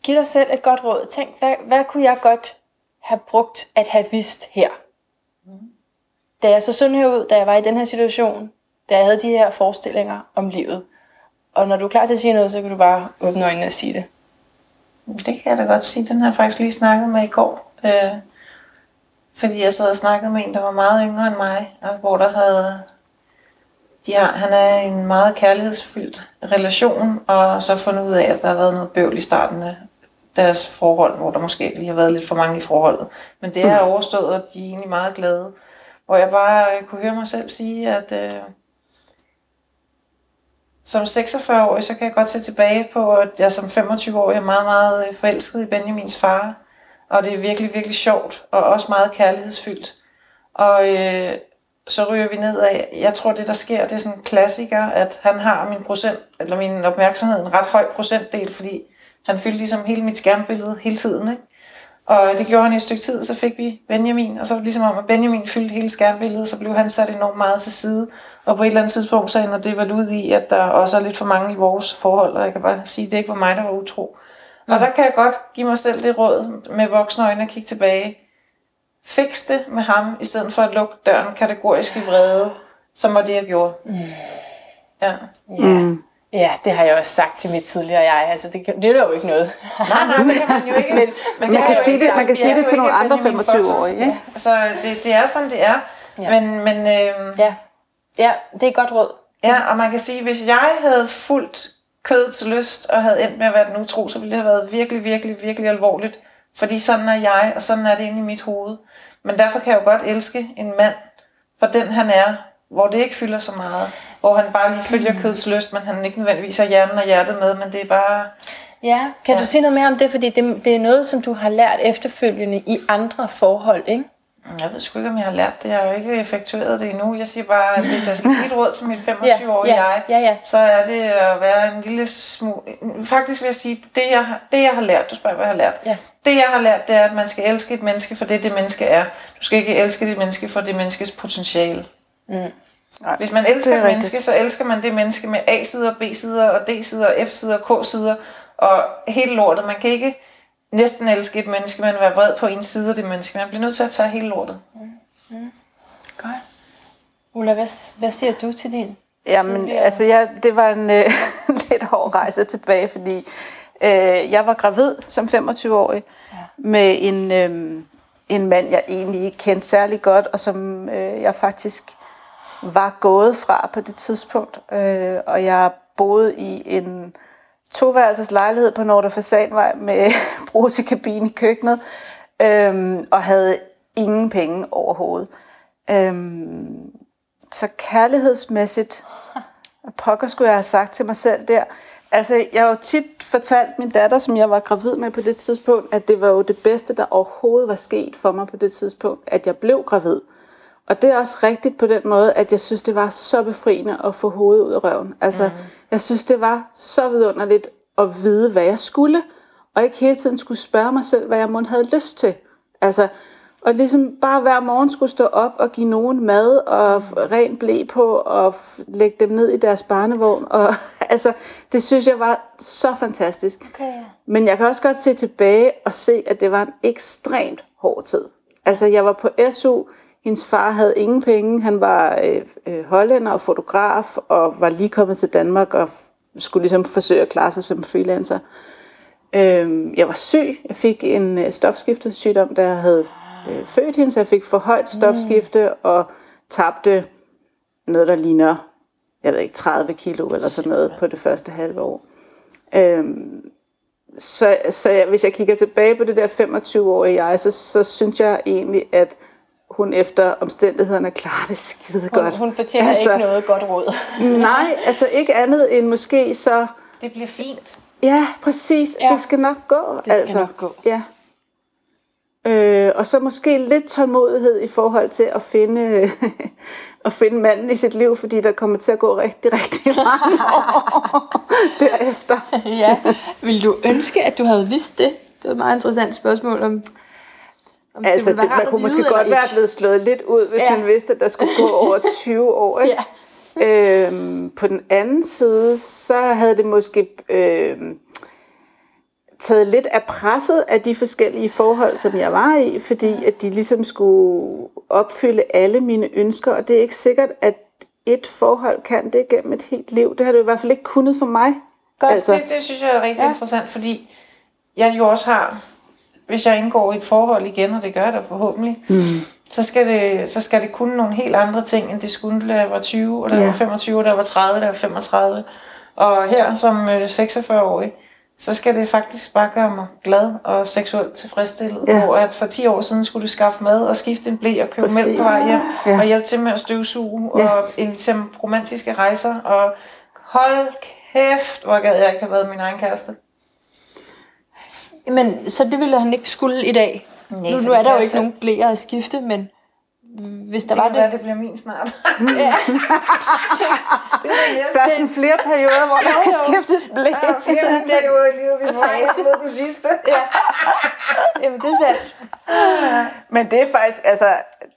giv dig selv et godt råd. Tænk, hvad, hvad kunne jeg godt have brugt at have vidst her? Da jeg så sådan her ud, da jeg var i den her situation, da jeg havde de her forestillinger om livet. Og når du er klar til at sige noget, så kan du bare åbne øjnene og sige det. Det kan jeg da godt sige. Den har jeg faktisk lige snakket med i går. Øh, fordi jeg sad og snakkede med en, der var meget yngre end mig, og hvor der havde... De har, han er en meget kærlighedsfyldt relation, og så fundet ud af, at der har været noget bøvl i starten af deres forhold, hvor der måske lige har været lidt for mange i forholdet. Men det er overstået, og de er egentlig meget glade. Hvor jeg bare kunne høre mig selv sige, at øh, som 46-årig, så kan jeg godt se tilbage på, at jeg som 25-årig er meget, meget forelsket i Benjamins far og det er virkelig, virkelig sjovt, og også meget kærlighedsfyldt. Og øh, så ryger vi ned af, jeg tror det der sker, det er sådan en klassiker, at han har min procent, eller min opmærksomhed en ret høj procentdel, fordi han fylder ligesom hele mit skærmbillede hele tiden, ikke? Og det gjorde han i et stykke tid, så fik vi Benjamin, og så var det ligesom om, at Benjamin fyldte hele skærmbilledet, så blev han sat enormt meget til side. Og på et eller andet tidspunkt, så ender det vel ud i, at der også er lidt for mange i vores forhold, og jeg kan bare sige, at det ikke var mig, der var utro. Mm. Og der kan jeg godt give mig selv det råd med voksne øjne at kigge tilbage. Fix det med ham, i stedet for at lukke døren kategorisk i vrede, som var det, jeg gjorde. Mm. Ja. Mm. Ja, det har jeg også sagt til mit tidligere jeg. Altså, det, det er jo ikke noget. nej, nej, det kan man jo ikke. Men, men man, kan sige det, man kan sige det til nogle andre 25-årige. Ikke? Ja. Altså, det, det er, som det er. Ja. Men, men, øhm, ja. ja, det er godt råd. Ja, og man kan sige, hvis jeg havde fuldt kødets lyst og havde endt med at være den utro, så ville det have været virkelig, virkelig, virkelig alvorligt. Fordi sådan er jeg, og sådan er det inde i mit hoved. Men derfor kan jeg jo godt elske en mand for den han er, hvor det ikke fylder så meget. Hvor han bare lige følger mm. kødets lyst, men han ikke nødvendigvis har hjernen og hjertet med, men det er bare... Ja, kan ja. du sige noget mere om det? Fordi det, det er noget, som du har lært efterfølgende i andre forhold, ikke? Jeg ved sgu ikke, om jeg har lært det. Jeg har jo ikke effektueret det endnu. Jeg siger bare, at hvis jeg skal give et råd til mit 25-årige ja, ja, jeg, ja, ja. så er det at være en lille smule... Faktisk vil jeg sige, det jeg, det jeg har lært, du spørger, hvad jeg har lært. Ja. Det jeg har lært, det er, at man skal elske et menneske for det, det menneske er. Du skal ikke elske det menneske for det menneskes potentiale. Mm. Hvis man elsker et menneske, så elsker man det menneske med A-sider, B-sider, og D-sider, F-sider, K-sider, og hele lortet. Man kan ikke næsten elske et menneske, men være vred på en side af det menneske. Man bliver nødt til at tage hele lortet. Mm. Mm. Godt. Ulla, hvad, hvad siger du til din? Jamen, altså, jeg, det var en øh, lidt hård rejse tilbage, fordi øh, jeg var gravid som 25-årig ja. med en, øh, en mand, jeg egentlig ikke kendte særlig godt, og som øh, jeg faktisk var gået fra på det tidspunkt. Øh, og jeg boede i en toværelses lejlighed på Nordre Fasanvej med brusekabine i køkkenet, øh, og havde ingen penge overhovedet. Øh, så kærlighedsmæssigt, pokker skulle jeg have sagt til mig selv der, Altså, jeg har jo tit fortalt min datter, som jeg var gravid med på det tidspunkt, at det var jo det bedste, der overhovedet var sket for mig på det tidspunkt, at jeg blev gravid. Og det er også rigtigt på den måde, at jeg synes, det var så befriende at få hovedet ud af røven. Altså, mm. jeg synes, det var så vidunderligt at vide, hvad jeg skulle, og ikke hele tiden skulle spørge mig selv, hvad jeg måtte havde lyst til. Altså, og ligesom bare hver morgen skulle stå op og give nogen mad og ren blæ på og lægge dem ned i deres barnevogn. Og, altså, det synes jeg var så fantastisk. Okay, ja. Men jeg kan også godt se tilbage og se, at det var en ekstremt hård tid. Altså, jeg var på SU, hendes far havde ingen penge, han var øh, øh, hollænder og fotograf og var lige kommet til Danmark og skulle ligesom forsøge at klare sig som freelancer. Øh, jeg var syg, jeg fik en øh, stofskiftesygdom, der havde øh, født hende, så jeg fik for højt stofskifte og tabte noget, der ligner, jeg ved ikke, 30 kilo eller sådan noget på det første halve år. Øhm, så så jeg, hvis jeg kigger tilbage på det der 25-årige jeg, så, så synes jeg egentlig, at hun efter omstændighederne klarer det skide godt. Hun, hun fortjener altså, ikke noget godt råd. nej, altså ikke andet end måske så... Det bliver fint. Ja, præcis. Ja. Det skal nok gå. Det skal altså. nok gå. Ja. Øh, og så måske lidt tålmodighed i forhold til at finde, at finde manden i sit liv, fordi der kommer til at gå rigtig, rigtig mange år derefter. ja. Vil du ønske, at du havde vidst det? Det var et meget interessant spørgsmål om, om altså, det, det man kunne måske godt være blevet slået lidt ud, hvis ja. man vidste, at der skulle gå over 20 år. Ikke? Ja. Øhm, på den anden side, så havde det måske... Øh, taget lidt af presset af de forskellige forhold, som jeg var i, fordi at de ligesom skulle opfylde alle mine ønsker, og det er ikke sikkert, at et forhold kan det gennem et helt liv. Det har det i hvert fald ikke kunnet for mig. Godt, altså, det, det synes jeg er rigtig ja. interessant, fordi jeg jo også har, hvis jeg indgår i et forhold igen, og det gør da forhåbentlig, mm. så, skal det, så skal det kunne nogle helt andre ting, end det skulle, da jeg var 20, og da jeg ja. var 25, og da jeg var 30, da jeg var 35. Og her som 46-årig, øh, så skal det faktisk bare gøre mig glad og seksuelt tilfredsstillet. Ja. Hvor at for 10 år siden skulle du skaffe mad og skifte en blæ og købe Præcis. mælk på vej hjem, ja. og hjælpe til med at støvsuge ja. og invitere romantiske rejser. Og hold kæft, hvor gad jeg ikke have været min egen kæreste. Men så det ville han ikke skulle i dag? Nej, nu, nu er der jo ikke nogen blæer at skifte, men hvis der Det var kan være, det... det bliver min snart. Der er sådan flere perioder, hvor der skal skiftes blæ. Der er flere Sådan den perioder i livet, vi får fase. oplevet den sidste. Jamen, det er sandt. Men det er faktisk, altså,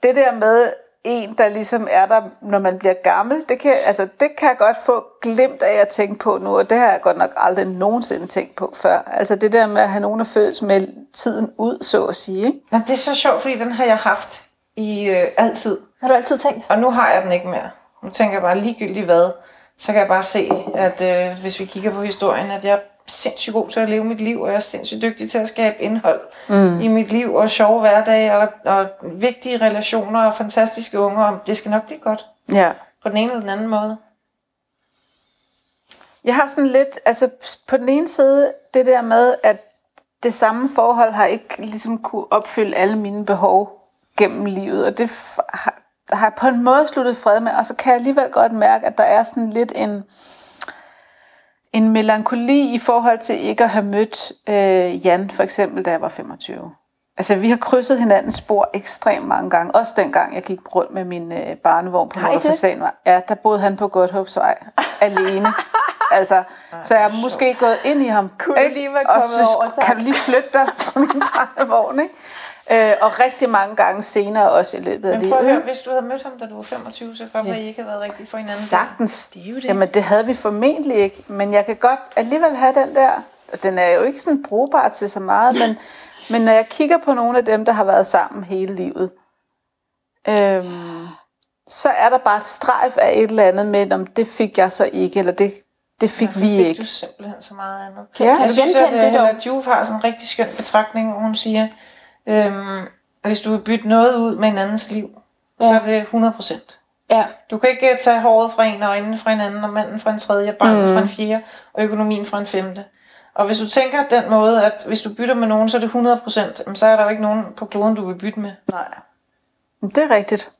det der med en, der ligesom er der, når man bliver gammel, det kan, altså, det kan jeg godt få glimt af at tænke på nu, og det har jeg godt nok aldrig nogensinde tænkt på før. Altså det der med at have nogen at føles med tiden ud, så at sige. Ikke? Ja, det er så sjovt, fordi den har jeg haft i øh, altid. Har du altid tænkt? Og nu har jeg den ikke mere. Nu tænker jeg bare ligegyldigt hvad, så kan jeg bare se, at øh, hvis vi kigger på historien, at jeg sindssygt god til at leve mit liv, og jeg er sindssygt dygtig til at skabe indhold mm. i mit liv, og sjove hverdage, og, og vigtige relationer, og fantastiske unger, og det skal nok blive godt. Ja. På den ene eller den anden måde. Jeg har sådan lidt, altså på den ene side, det der med, at det samme forhold har ikke ligesom kunne opfylde alle mine behov gennem livet, og det har, har jeg på en måde sluttet fred med, og så kan jeg alligevel godt mærke, at der er sådan lidt en, en melankoli i forhold til ikke at have mødt øh, Jan, for eksempel, da jeg var 25. Altså, vi har krydset hinandens spor ekstremt mange gange. Også dengang, jeg gik rundt med min øh, barnevogn på? Motorfasanvej. Ja, der boede han på Godthåbsvej. alene. Altså, så jeg er måske gået ind i ham. Kunne ikke? lige være Og kommet så over, tak? kan du lige flytte dig fra min barnevogn, ikke? Øh, og rigtig mange gange senere også i løbet af Men prøv at livet. høre, hvis du havde mødt ham, da du var 25, så kan godt at I ikke havde været rigtigt for hinanden. Sagtens. Det er jo det. Jamen, det havde vi formentlig ikke. Men jeg kan godt alligevel have den der... og Den er jo ikke sådan brugbar til så meget, men, men når jeg kigger på nogle af dem, der har været sammen hele livet, øhm, så er der bare et strejf af et eller andet med, om det fik jeg så ikke, eller det, det fik Hvorfor vi fik ikke. du simpelthen så meget andet. Ja. Jeg Kan du synes, at det det, dog? Hella Juf har sådan en rigtig skøn betragtning, hvor hun siger, øhm, hvis du vil bytte noget ud med en andens liv, ja. så er det 100%. Ja. Du kan ikke tage håret fra en, og øjnene fra en anden, og manden fra en tredje, barnet mm. fra en fjerde, og økonomien fra en femte. Og hvis du tænker den måde, at hvis du bytter med nogen, så er det 100%, jamen, så er der jo ikke nogen på kloden, du vil bytte med. Nej. Det er rigtigt.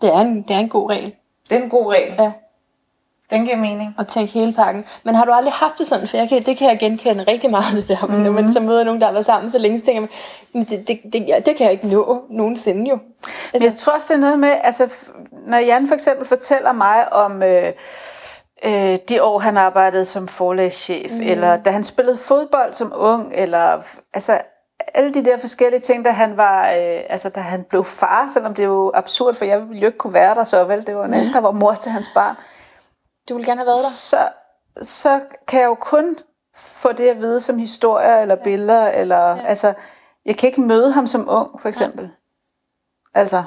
Det er en, det er en god regel Det er en god regel. Ja. Den giver mening. at tænke hele pakken. Men har du aldrig haft det sådan? For jeg kan, det kan jeg genkende rigtig meget, det der. Mm-hmm. Når man så møder nogen, der har været sammen så længe, så tænker man, "Men det, det, det, ja, det kan jeg ikke nå nogensinde jo. Men jeg tror også, det er noget med, altså, når Jan for eksempel fortæller mig om øh, øh, de år, han arbejdede som forlagschef, mm. eller da han spillede fodbold som ung, eller altså alle de der forskellige ting, da han var, øh, altså da han blev far, selvom det er jo absurd, for jeg ville jo ikke kunne være der så vel, det var en anden, der var mor til hans barn, Du vil gerne have været der. så, så kan jeg jo kun få det at vide som historier, eller billeder, eller, ja. altså, jeg kan ikke møde ham som ung, for eksempel. Ja. Altså,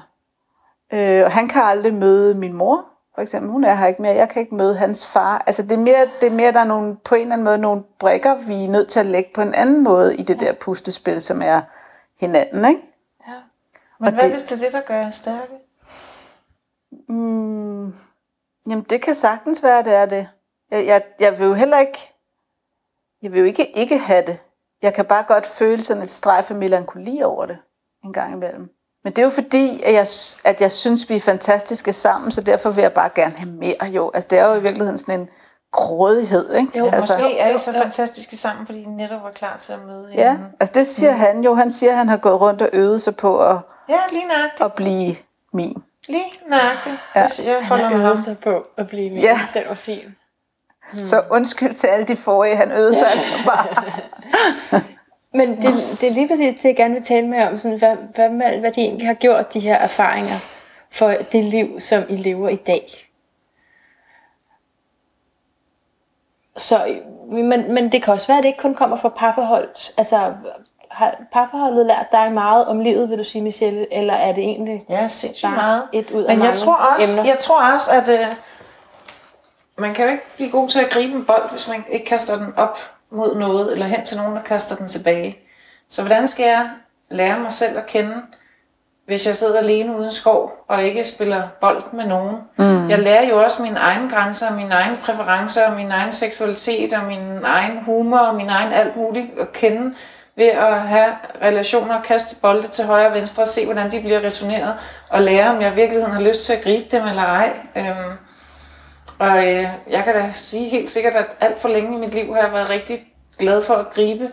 øh, og han kan aldrig møde min mor, for eksempel. Hun er her ikke mere. Jeg kan ikke møde hans far. Altså, det er mere, det er mere der er nogle, på en eller anden måde nogle brikker, vi er nødt til at lægge på en anden måde i det der puslespil, som er hinanden, ikke? Men Og hvad det- hvis det er det, der gør jer stærke? Mm, jamen, det kan sagtens være, det er det. Jeg, jeg, jeg vil jo heller ikke... Jeg vil jo ikke ikke have det. Jeg kan bare godt føle sådan et strejf af melankoli over det en gang imellem. Men det er jo fordi, at jeg, at jeg synes, vi er fantastiske sammen, så derfor vil jeg bare gerne have mere jo. Altså, det er jo i virkeligheden sådan en grådighed, ikke? Jo, altså, Måske er I så fantastiske sammen, fordi I netop var klar til at møde Ja, hinanden. altså det siger mm. han jo. Han siger, at han har gået rundt og øvet sig på at, Ja, lige nøjagtigt. at blive min. Lige nøjagtigt. Ja. Det jeg holder øvet sig på at blive med. Ja. Den var fin. Så undskyld til alle de forrige, han øvede sig altså bare. Men det, det er lige præcis det, jeg gerne vil tale med om. Sådan, hvad, hvad, hvad, hvad de egentlig har gjort, de her erfaringer, for det liv, som I lever i dag. Så, men, men det kan også være, at det ikke kun kommer fra parforhold. Altså, har parforholdet lært dig meget om livet, vil du sige, Michelle? Eller er det egentlig Ja, sindssygt bare meget. et ud af Men mange jeg tror også, emner? jeg tror også at øh, man kan jo ikke blive god til at gribe en bold, hvis man ikke kaster den op mod noget, eller hen til nogen, der kaster den tilbage. Så hvordan skal jeg lære mig selv at kende, hvis jeg sidder alene uden skov, og ikke spiller bold med nogen? Mm. Jeg lærer jo også mine egne grænser, mine egne præferencer, min egen seksualitet, og min egen humor, og min egen alt muligt at kende, ved at have relationer og kaste bolde til højre og venstre og se, hvordan de bliver resoneret, og lære, om jeg i virkeligheden har lyst til at gribe dem eller ej. Øhm, og øh, jeg kan da sige helt sikkert, at alt for længe i mit liv har jeg været rigtig glad for at gribe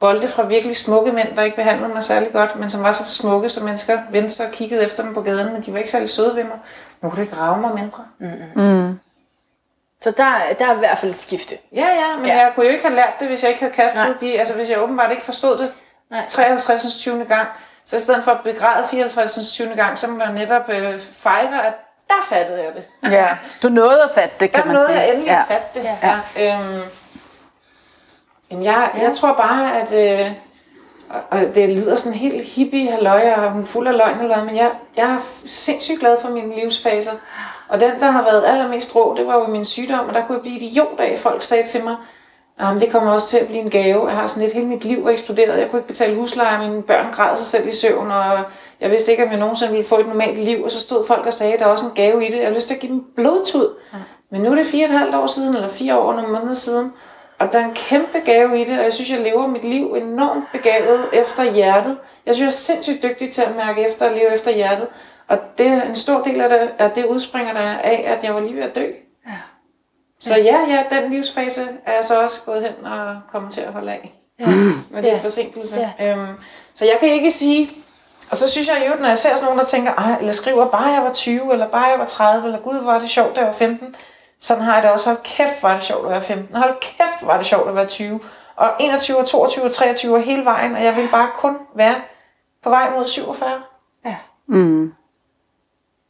bolde fra virkelig smukke mænd, der ikke behandlede mig særlig godt, men som var så smukke, så mennesker vendte sig og kiggede efter dem på gaden, men de var ikke særlig søde ved mig. Nu kunne det ikke rave mig mindre. Så der, der er i hvert fald et skifte. Ja, ja, men Ja. jeg kunne jo ikke have lært det, hvis jeg ikke havde kastet Nej. de, altså hvis jeg åbenbart ikke forstod det Nej. 53. 20. gang, så i stedet for at begræde 54. 20. gang, så må jeg netop øh, fejre, at der fattede jeg det. Ja, du nåede at fatte det, kan Der man nåede sige. jeg endelig ja. at fatte det. Ja. Ja. Øhm, jamen jeg, jeg tror bare, at... Øh, og- det lyder sådan helt hippie halløj, og hun fuld af løgn eller noget, men jeg, jeg er sindssygt glad for mine livsfaser. Og den, der har været allermest rå, det var jo min sygdom, og der kunne jeg blive idiot af. Folk sagde til mig, Jamen, det kommer også til at blive en gave. Jeg har sådan lidt, hele mit liv er eksploderet. Jeg kunne ikke betale husleje, mine børn græd sig selv i søvn, og jeg vidste ikke, om jeg nogensinde ville få et normalt liv. Og så stod folk og sagde, at der er også en gave i det. Jeg har lyst til at give dem blodtud. Men nu er det fire og et halvt år siden, eller fire år, nogle måneder siden. Og der er en kæmpe gave i det, og jeg synes, jeg lever mit liv enormt begavet efter hjertet. Jeg synes, jeg er sindssygt dygtig til at mærke efter og leve efter hjertet. Og det, er en stor del af det, af det udspringer der af, at jeg var lige ved at dø. Så ja, ja, den livsfase er jeg så også gået hen og kommet til at holde af. Ja. Med den Ja. forsinkelse. Ja. Øhm, så jeg kan ikke sige... Og så synes jeg jo, når jeg ser sådan nogen, der tænker, Ej, eller skriver, bare jeg var 20, eller bare jeg var 30, eller gud, var det sjovt, da jeg var 15. Sådan har jeg det også. Hold kæft, var det sjovt at være 15. Hold kæft, var det sjovt at være 20. Og 21, og 22, og 23 og hele vejen. Og jeg vil bare kun være på vej mod 47. Ja. Mm.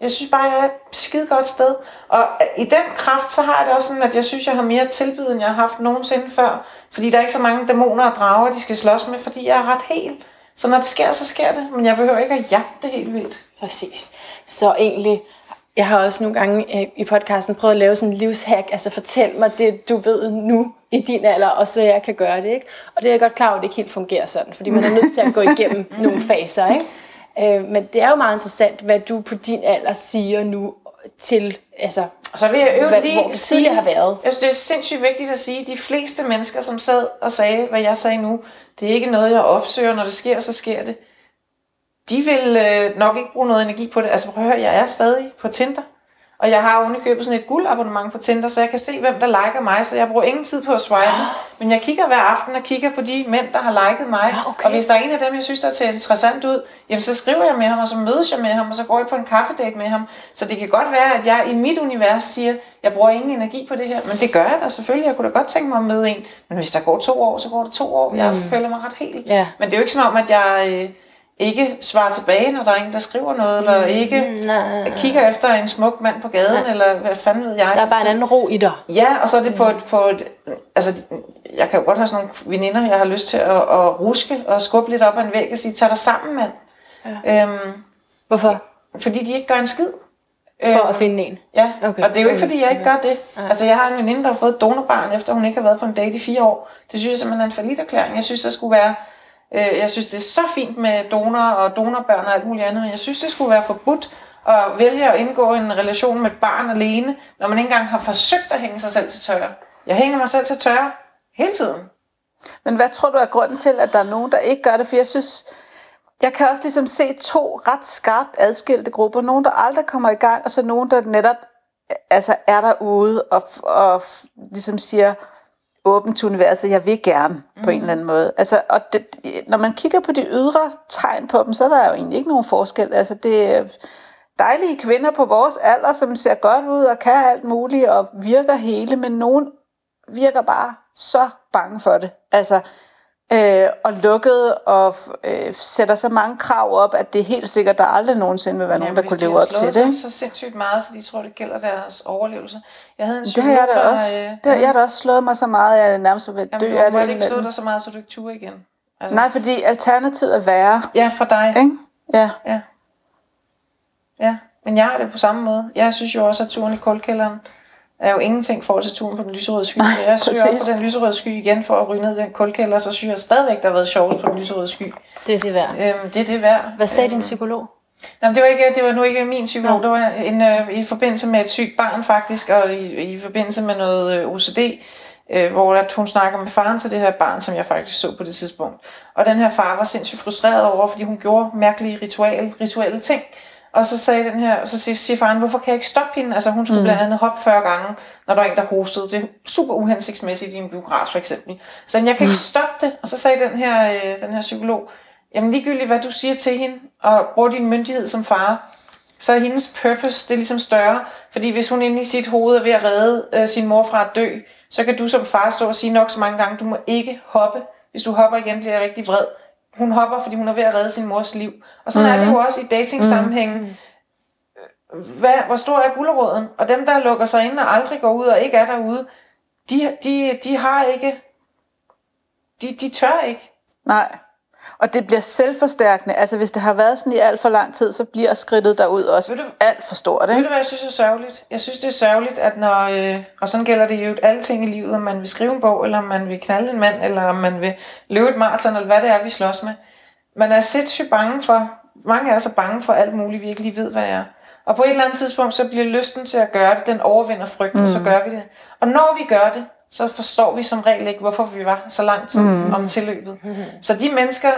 Jeg synes bare, jeg er et skide godt sted. Og i den kraft, så har jeg det også sådan, at jeg synes, jeg har mere tilbud, end jeg har haft nogensinde før. Fordi der er ikke så mange dæmoner og drager, de skal slås med, fordi jeg er ret helt. Så når det sker, så sker det. Men jeg behøver ikke at jagte det helt vildt. Præcis. Så egentlig, jeg har også nogle gange øh, i podcasten prøvet at lave sådan en livshack, altså fortæl mig det, du ved nu i din alder, og så jeg kan gøre det, ikke? Og det er jeg godt klar over, at det ikke helt fungerer sådan, fordi man er nødt til at gå igennem nogle faser, ikke? Øh, men det er jo meget interessant, hvad du på din alder siger nu til, altså, Og så vil jeg øve hvad, lige hvor det tidligere har været. Jeg synes, det er sindssygt vigtigt at sige, at de fleste mennesker, som sad og sagde, hvad jeg sagde nu, det er ikke noget, jeg opsøger, når det sker, så sker det. De vil øh, nok ikke bruge noget energi på det. Altså prøv at høre, jeg er stadig på Tinder. Og jeg har ovenikøbet sådan et guldabonnement på Tinder, så jeg kan se, hvem der liker mig, så jeg bruger ingen tid på at swipe. Men jeg kigger hver aften og kigger på de mænd, der har liket mig. Ja, okay. Og hvis der er en af dem, jeg synes, der ser interessant ud, jamen så skriver jeg med ham, og så mødes jeg med ham, og så går jeg på en kaffedate med ham. Så det kan godt være, at jeg i mit univers siger, jeg bruger ingen energi på det her. Men det gør jeg da selvfølgelig. Jeg kunne da godt tænke mig at møde en. Men hvis der går to år, så går det to år. Jeg føler mig ret helt. Ja. Men det er jo ikke som om, at jeg øh, ikke svarer tilbage, når der er en, der skriver noget, eller ikke nej. kigger efter en smuk mand på gaden, eller hvad fanden ved jeg. Der er bare en anden ro i dig. Ja, og så er det på et, på et, altså, jeg kan jo godt have sådan nogle veninder, jeg har lyst til at, at ruske og skubbe lidt op ad en væg og sige, tag dig sammen, mand. Ja. Øhm, Hvorfor? fordi de ikke gør en skid. For at finde en. Ja, Okay. okay. og det er jo ikke, fordi jeg ikke gør det. Altså, jeg har en veninde, der har fået et donorbarn, efter hun ikke har været på en date i fire år. Det synes jeg simpelthen er en forlidt erklæring. Jeg synes, der skulle være... Øh, jeg synes, det er så fint med donorer og donorbørn og alt muligt andet, men jeg synes, det skulle være forbudt at vælge at indgå en relation med et barn alene, når man ikke engang har forsøgt at hænge sig selv til tørre. Jeg hænger mig selv til tørre hele tiden. Men hvad tror du er grunden til, at der er nogen, der ikke gør det? For jeg synes, jeg kan også ligesom se to ret skarpt adskilte grupper. Nogen, der aldrig kommer i gang, og så nogen, der netop altså, er derude og, og ligesom siger åbent til universet, jeg vil gerne på Mhm. en eller anden måde. Altså, og det, når man kigger på de ydre tegn på dem, så er der jo egentlig ikke nogen forskel. Altså, det er dejlige kvinder på vores alder, som ser godt ud og kan alt muligt og virker hele, men nogen virker bare så bange for det. Altså, øh, og lukket og øh, sætter så mange krav op, at det er helt sikkert, der aldrig nogensinde vil være nogen, der kunne leve har op slået til det. sig så sindssygt meget, så de tror, det gælder deres overlevelse. Jeg havde en Det har jeg da også. øh, Det har jeg da også slået mig så meget, at jeg nærmest vil Jamen, dø du af må det. ikke slå indimellem. dig så meget, så du ikke turer igen. Altså, Nej, fordi alternativet er værre. Ja, for dig. Ikke? Ja. Ja. Ja, men jeg har det på samme måde. Jeg synes jo også, at turen i kulkælderen er jo ingenting for til turen på den lyserøde sky. Så jeg op præcis. på den lyserøde sky igen for at ryge ned den kulkælder, så synes jeg stadigvæk, der har været sjovest på den lyserøde sky. Det er det værd. Øhm, det er det værd. Hvad sagde din psykolog? Jamen, det var, ikke, det var nu ikke min psykolog, det var en, øh, i forbindelse med et sygt barn faktisk, og i, i forbindelse med noget øh, OCD, øh, hvor at hun snakker med faren til det her barn, som jeg faktisk så på det tidspunkt. Og den her far var sindssygt frustreret over, fordi hun gjorde mærkelige ritual, rituelle ting. Og så sagde den her, så siger, siger faren, hvorfor kan jeg ikke stoppe hende? Altså hun skulle mm. blandt andet hoppe 40 gange, når der var en, der hostede. Det er super uhensigtsmæssigt i en biograf for eksempel. Så jeg kan ikke stoppe det. Og så sagde den her, øh, den her psykolog, jamen ligegyldigt hvad du siger til hende, og bruger din myndighed som far, så er hendes purpose, det er ligesom større. Fordi hvis hun inde i sit hoved er ved at redde øh, sin mor fra at dø, så kan du som far stå og sige nok så mange gange, du må ikke hoppe. Hvis du hopper igen, bliver jeg rigtig vred. Hun hopper, fordi hun er ved at redde sin mors liv. Og sådan mm-hmm. er det jo også i dating-sammenhæng. Mm-hmm. Hvad, hvor stor er guldråden? Og dem, der lukker sig ind og aldrig går ud og ikke er derude, de, de, de har ikke... De, de tør ikke. Nej. Og det bliver selvforstærkende. Altså hvis det har været sådan i alt for lang tid, så bliver skridtet derud også du, alt for stort. Ikke? Ved du hvad jeg synes er sørgeligt? Jeg synes det er sørgeligt, at når, øh, og sådan gælder det jo alle ting i livet, om man vil skrive en bog, eller om man vil knalde en mand, eller om man vil løbe et maraton, eller hvad det er, vi slås med. Man er sindssygt bange for, mange er så bange for alt muligt, vi ikke lige ved, hvad er. Og på et eller andet tidspunkt, så bliver lysten til at gøre det, den overvinder frygten, mm. så gør vi det. Og når vi gør det, så forstår vi som regel ikke, hvorfor vi var så lang tid mm. om tilløbet. Mm. Så de mennesker,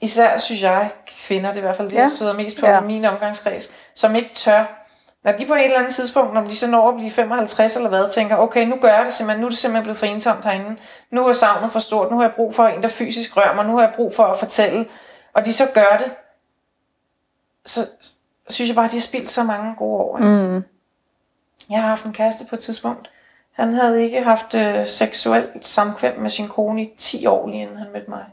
især synes jeg, kvinder, det er i hvert fald det, ja. jeg støder mest på ja. i min omgangskreds, som ikke tør, når de på et eller andet tidspunkt, når de så når at blive 55 eller hvad, tænker, okay, nu gør jeg det simpelthen, nu er det simpelthen blevet for ensomt herinde, nu er savnet for stort, nu har jeg brug for en, der fysisk rører mig, nu har jeg brug for at fortælle, og de så gør det, så synes jeg bare, at de har spildt så mange gode år. Mm. Jeg har haft en kæreste på et tidspunkt, han havde ikke haft øh, seksuelt samkvem med sin kone i 10 år, lige inden han mødte mig.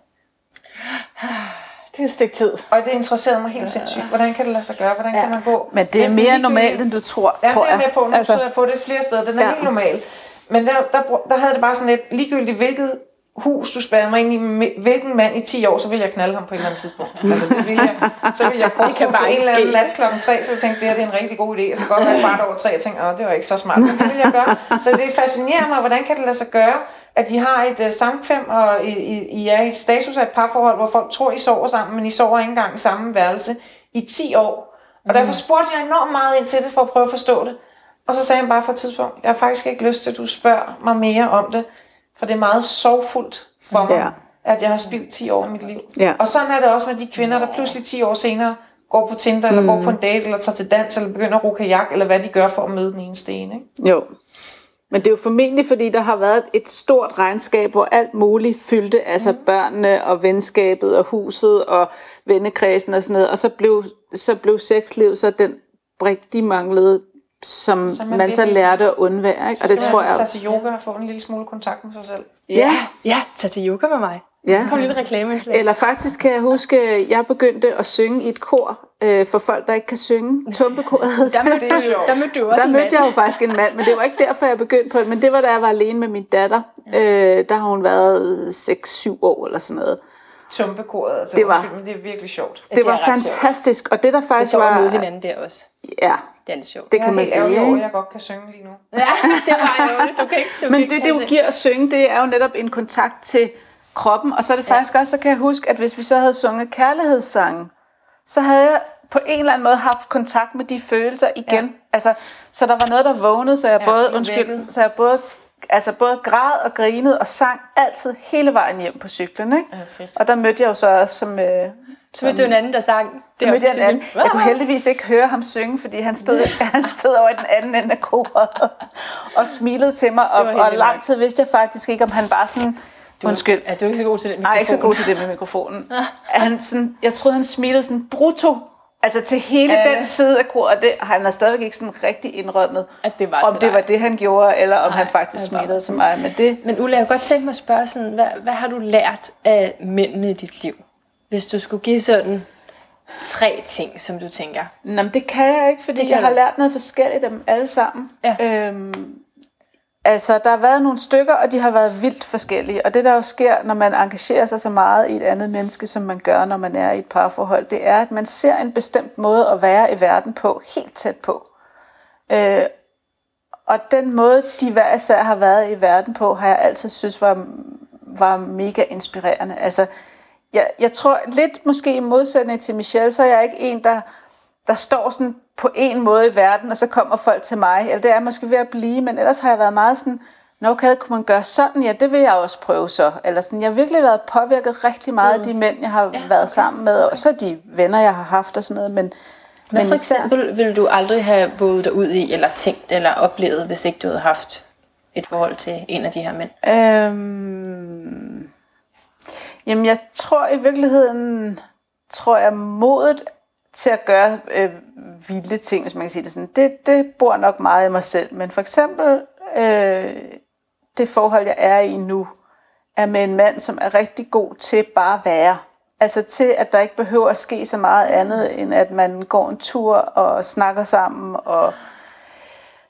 Det er et stykke tid. Og det interesserede mig helt ja. sindssygt. Hvordan kan det lade sig gøre? Hvordan ja. kan man gå? Men det er mere normalt, end du tror, ja, tror jeg. Ja, med på. Nu altså, jeg på det flere steder. Den er ja. helt normal. Men der, der, der havde det bare sådan lidt, ligegyldigt hvilket hus, du spærrede mig ind i, hvilken mand i 10 år, så vil jeg knalde ham på et eller andet tidspunkt. Altså, det vil jeg, så vil jeg korse på en eller anden nat klokken 3, så jeg tænke, det her det er en rigtig god idé. Og så godt være bare over 3, og tænke, åh, det var ikke så smart. Men det vil jeg gøre. Så det fascinerer mig, hvordan kan det lade sig gøre, at de har et uh, samkvem, og I, I, I er i et status af et parforhold, hvor folk tror, I sover sammen, men I sover ikke engang i samme værelse i 10 år. Og derfor spurgte jeg enormt meget ind til det, for at prøve at forstå det. Og så sagde han bare på et tidspunkt, jeg har faktisk ikke lyst til, at du spørger mig mere om det. For det er meget sorgfuldt for mig, ja. at jeg har spildt 10 år af mit liv. Ja. Og sådan er det også med de kvinder, der pludselig 10 år senere går på Tinder, mm. eller går på en date, eller tager til dans, eller begynder at ro kajak, eller hvad de gør for at møde den ene sten. Ikke? Jo. Men det er jo formentlig, fordi der har været et stort regnskab, hvor alt muligt fyldte, altså mm. børnene og venskabet og huset og vennekredsen og sådan noget, og så blev, så blev sexliv så den brik, de manglede, som, som man, man så lærte at undvære. Ikke? Så og det tror altså jeg tage til yoga og få en lille smule kontakt med sig selv. Ja, ja, tag til yoga med mig. Ja. Kom lidt reklame Eller faktisk kan jeg huske, at jeg begyndte at synge i et kor øh, for folk, der ikke kan synge. Tumpekoret. Der mødte, du, der mødte du også Der mødte jeg jo faktisk en mand, men det var ikke derfor, jeg begyndte på det. Men det var, da jeg var alene med min datter. Ja. Øh, der har hun været 6-7 år eller sådan noget. Tumpekoret, altså, det var, undskyld, men det er virkelig sjovt. Det, det var fantastisk, sjovt. og det der faktisk det var... Det var hinanden der også. Ja, det er lidt sjovt. Det kan man sige. Jeg er jeg godt kan synge lige nu. Ja, det var jo Du kan ikke, du Men det, det du giver at synge, det er jo netop en kontakt til kroppen. Og så er det faktisk ja. også, så kan jeg huske, at hvis vi så havde sunget kærlighedssange, så havde jeg på en eller anden måde haft kontakt med de følelser igen. Ja. Altså, så der var noget, der vågnede, så jeg ja, både, undskyld, så jeg både altså både græd og grinede og sang altid hele vejen hjem på cyklen. Ikke? Ja, fedt. Og der mødte jeg jo så også som... Øh, så mødte du en anden, der sang? Så mødte jeg en anden. Jeg kunne heldigvis ikke høre ham synge, fordi han stod, han stod over i den anden ende af koret og smilede til mig. Og, og lang tid vidste jeg faktisk ikke, om han bare sådan... Du, Undskyld. Er du ikke så god til det Nej, ikke så god til det med mikrofonen. han sådan, jeg troede, han smilede sådan brutto Altså til hele øh. den side af koret, det, han har stadigvæk ikke sådan rigtig indrømmet, at det var om det dig. var det, han gjorde, eller om Nej, han faktisk smittede til mig. Men, det... men Ulla, jeg kunne godt tænke mig at spørge sådan, hvad, hvad har du lært af mændene i dit liv? Hvis du skulle give sådan tre ting, som du tænker. Jamen, det kan jeg ikke, fordi jeg har lært noget forskelligt af dem alle sammen. Ja. Øhm, Altså, der har været nogle stykker, og de har været vildt forskellige. Og det, der jo sker, når man engagerer sig så meget i et andet menneske, som man gør, når man er i et parforhold, det er, at man ser en bestemt måde at være i verden på, helt tæt på. Øh, og den måde, de hver især har været i verden på, har jeg altid synes var, var mega inspirerende. Altså, jeg, jeg tror lidt måske i modsætning til Michelle, så er jeg ikke en, der, der står sådan på en måde i verden, og så kommer folk til mig. Eller det er måske ved at blive, men ellers har jeg været meget sådan, Nå, okay, kunne man gøre sådan? Ja, det vil jeg også prøve så. Eller sådan, jeg har virkelig været påvirket rigtig meget af de mænd, jeg har ja, været okay. sammen med, og så de venner, jeg har haft og sådan noget. Men, Hvad Men for især- eksempel ville du aldrig have våget dig ud i, eller tænkt, eller oplevet, hvis ikke du havde haft et forhold til en af de her mænd? Øhm, jamen, jeg tror i virkeligheden, tror jeg, modet til at gøre øh, vilde ting, hvis man kan sige det sådan, det, det bor nok meget i mig selv. Men for eksempel, øh, det forhold, jeg er i nu, er med en mand, som er rigtig god til bare at være. Altså til, at der ikke behøver at ske så meget andet, end at man går en tur og snakker sammen og